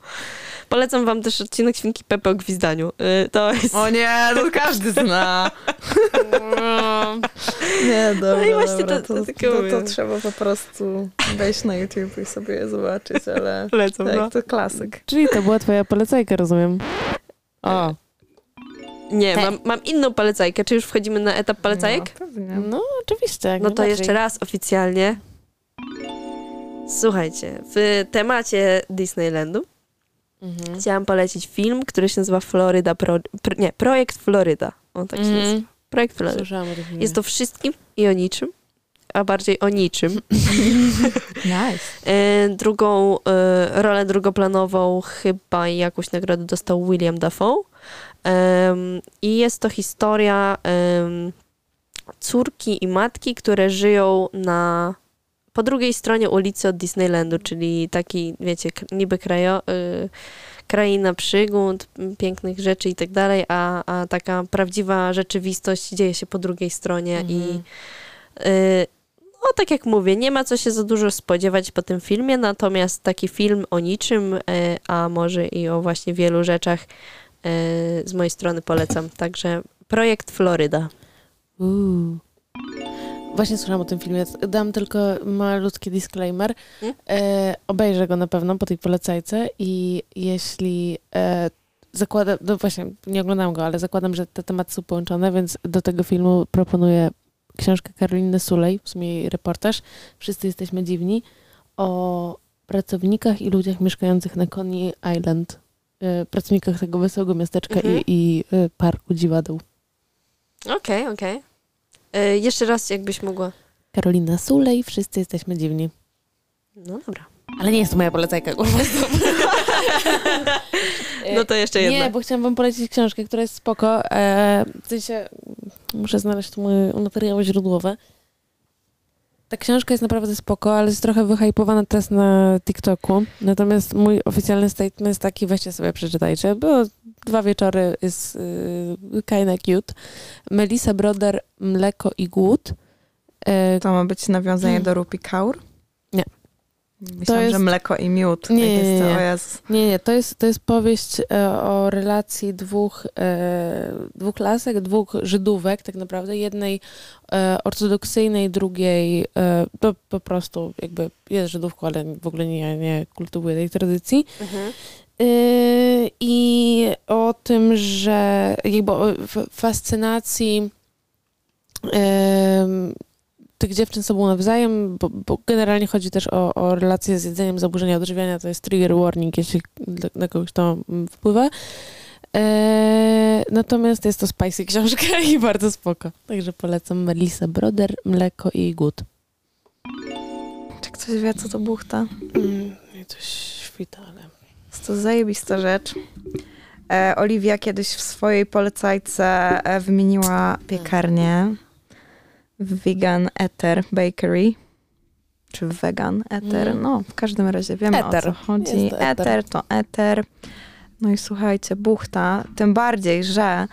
Polecam wam też odcinek Świnki Pepe o gwizdaniu. Y, To jest... O nie, to każdy zna. Nie, dobra, No i właśnie dobra, to- to, to to, trzeba po prostu wejść na YouTube i sobie je zobaczyć, ale Polecam, no. tak, to klasyk. Czyli to była twoja polecajka, rozumiem. O, Nie, Tak. mam, mam inną polecajkę. Czy już wchodzimy na etap polecajek? No, pewnie. no oczywiście. jak No to jeszcze raz oficjalnie. Słuchajcie, w temacie Disneylandu Mhm. chciałam polecić film, który się nazywa Florida Pro... Pro nie, Projekt Florida. On tak się nazywa. Mhm. Projekt Florida. Słyszałam o tym. Jest to wszystkim i o niczym, a bardziej o niczym. Nice. E, drugą e, rolę drugoplanową chyba jakąś nagrodę dostał William Dafoe. I jest to historia córki i matki, które żyją na po drugiej stronie ulicy od Disneylandu, czyli taki, wiecie, niby krajo, y, kraina przygód, pięknych rzeczy i tak dalej, a, a taka prawdziwa rzeczywistość dzieje się po drugiej stronie i Mhm. y, no tak jak mówię, nie ma co się za dużo spodziewać po tym filmie, natomiast taki film o niczym, y, a może i o właśnie wielu rzeczach y, z mojej strony polecam. Także projekt Floryda. Uuu. Właśnie słyszałam o tym filmie. Dam tylko malutki disclaimer. Hmm? E, obejrzę go na pewno po tej polecajce i jeśli e, zakładam, no właśnie, nie oglądam go, ale zakładam, że te tematy są połączone, więc do tego filmu proponuję książkę Karoliny Sulej, w sumie jej reportaż. Wszyscy jesteśmy dziwni, o pracownikach i ludziach mieszkających na Coney Island. E, pracownikach tego wesołego miasteczka Mhm. i, i e, parku dziwadeł. Okej, okej. Y, Jeszcze raz, jakbyś mogła. Karolina Sulej, wszyscy jesteśmy dziwni. No dobra. Ale nie jest to moja polecajka, kurwa. No to jeszcze jedna. Nie, bo chciałam wam polecić książkę, która jest spoko. E, w sensie, muszę znaleźć tu moje materiały źródłowe. Ta książka jest naprawdę spoko, ale jest trochę wyhypowana teraz na TikToku. Natomiast mój oficjalny statement jest taki, weźcie sobie przeczytajcie. Było dwa wieczory, jest y, kinda cute. Melissa Broder, Mleko i Głód. E, To ma być nawiązanie Hmm. do Rupi Kaur? Nie. Myślałam, jest- że mleko i miód. Nie, nie, jest to, nie. Jezus. Nie, nie, to jest, to jest powieść e, o relacji dwóch, e, dwóch lasek, dwóch Żydówek tak naprawdę, jednej e, ortodoksyjnej, drugiej po, prostu jakby jest Żydówką, ale w ogóle nie, nie kultywuje tej tradycji. Mhm. I o tym, że jakby o fascynacji tych dziewczyn sobą nawzajem, bo, bo generalnie chodzi też o, o relacje z jedzeniem, zaburzenia odżywiania, to jest trigger warning, jeśli na kogoś to wpływa. E, natomiast jest to spicy książka i bardzo spoko. Także polecam Melissa Broder, Mleko i Głód. Czy ktoś wie, co to buchta? Mm, i coś świta, ale... Jest to zajebista rzecz. E, Oliwia kiedyś w swojej polecajce e, wymieniła piekarnię Vegan Ether Bakery. Czy Vegan Ether? Mm. No, w każdym razie wiemy Ether. o co chodzi. To ether. ether to ether. No i słuchajcie, buchta, tym bardziej, że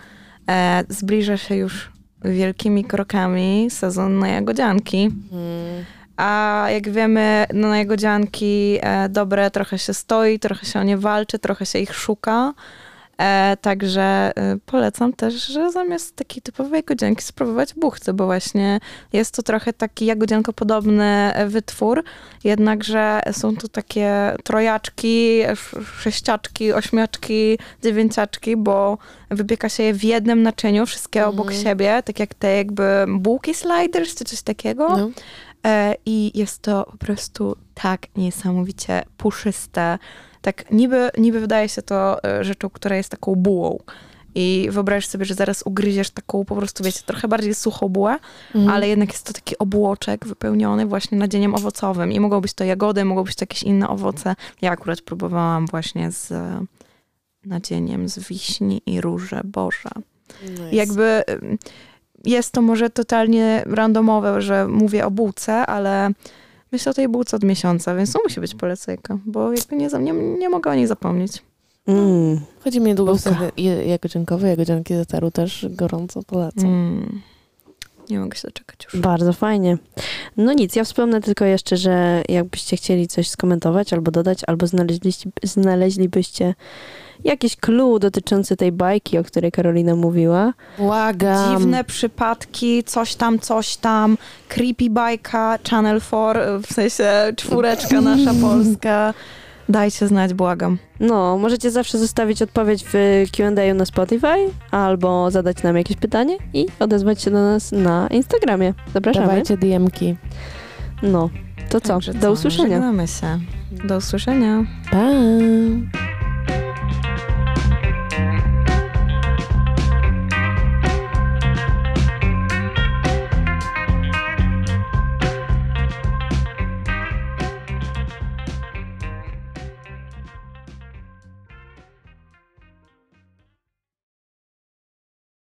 e, zbliża się już wielkimi krokami sezon na jagodzianki. Mm. A jak wiemy, no na jagodzianki e, dobre trochę się stoi, trochę się o nie walczy, trochę się ich szuka. E, także e, polecam też, że zamiast takiej typowej jagodzianki spróbować buchty, bo właśnie jest to trochę taki jagodzianko-podobny e, wytwór, jednakże są tu takie trojaczki, sz- sześciaczki, ośmiaczki, dziewięciaczki, bo wypieka się je w jednym naczyniu, wszystkie obok Mhm. siebie, tak jak te jakby bułki sliders czy coś takiego. No. E, I jest to po prostu tak niesamowicie puszyste. Tak niby, niby wydaje się to e, rzeczą, która jest taką bułą. I wyobraź sobie, że zaraz ugryziesz taką po prostu, wiecie, trochę bardziej suchą bułę, Mhm. ale jednak jest to taki obłoczek wypełniony właśnie nadzieniem owocowym. I mogą być to jagody, mogą być to jakieś inne owoce. Ja akurat próbowałam właśnie z e, nadzieniem z wiśni i róże Boża. Nice. Jakby jest to może totalnie randomowe, że mówię o bułce, ale myślę o tej bułce od miesiąca, więc to musi być polecajka, bo jakby nie, za- nie, nie mogę o niej zapomnieć. Mm. Niedługo Bułka. sezon je- jagodziankowy, jagodzianki z Taru też gorąco polecam. Mm. Nie mogę się doczekać już. Bardzo fajnie. No nic, ja wspomnę tylko jeszcze, że jakbyście chcieli coś skomentować albo dodać, albo znaleźliście, znaleźlibyście jakiś clue dotyczący tej bajki, o której Karolina mówiła. Błagam. Dziwne przypadki, coś tam, coś tam, creepy bajka, Channel 4, w sensie czwóreczka nasza polska. Dajcie znać, błagam. No, możecie zawsze zostawić odpowiedź w Q&A na Spotify, albo zadać nam jakieś pytanie i odezwać się do nas na Instagramie. Zapraszamy. Dawajcie DM-ki. No, to co? Także Do usłyszenia. Żegnamy się. Do usłyszenia. Pa!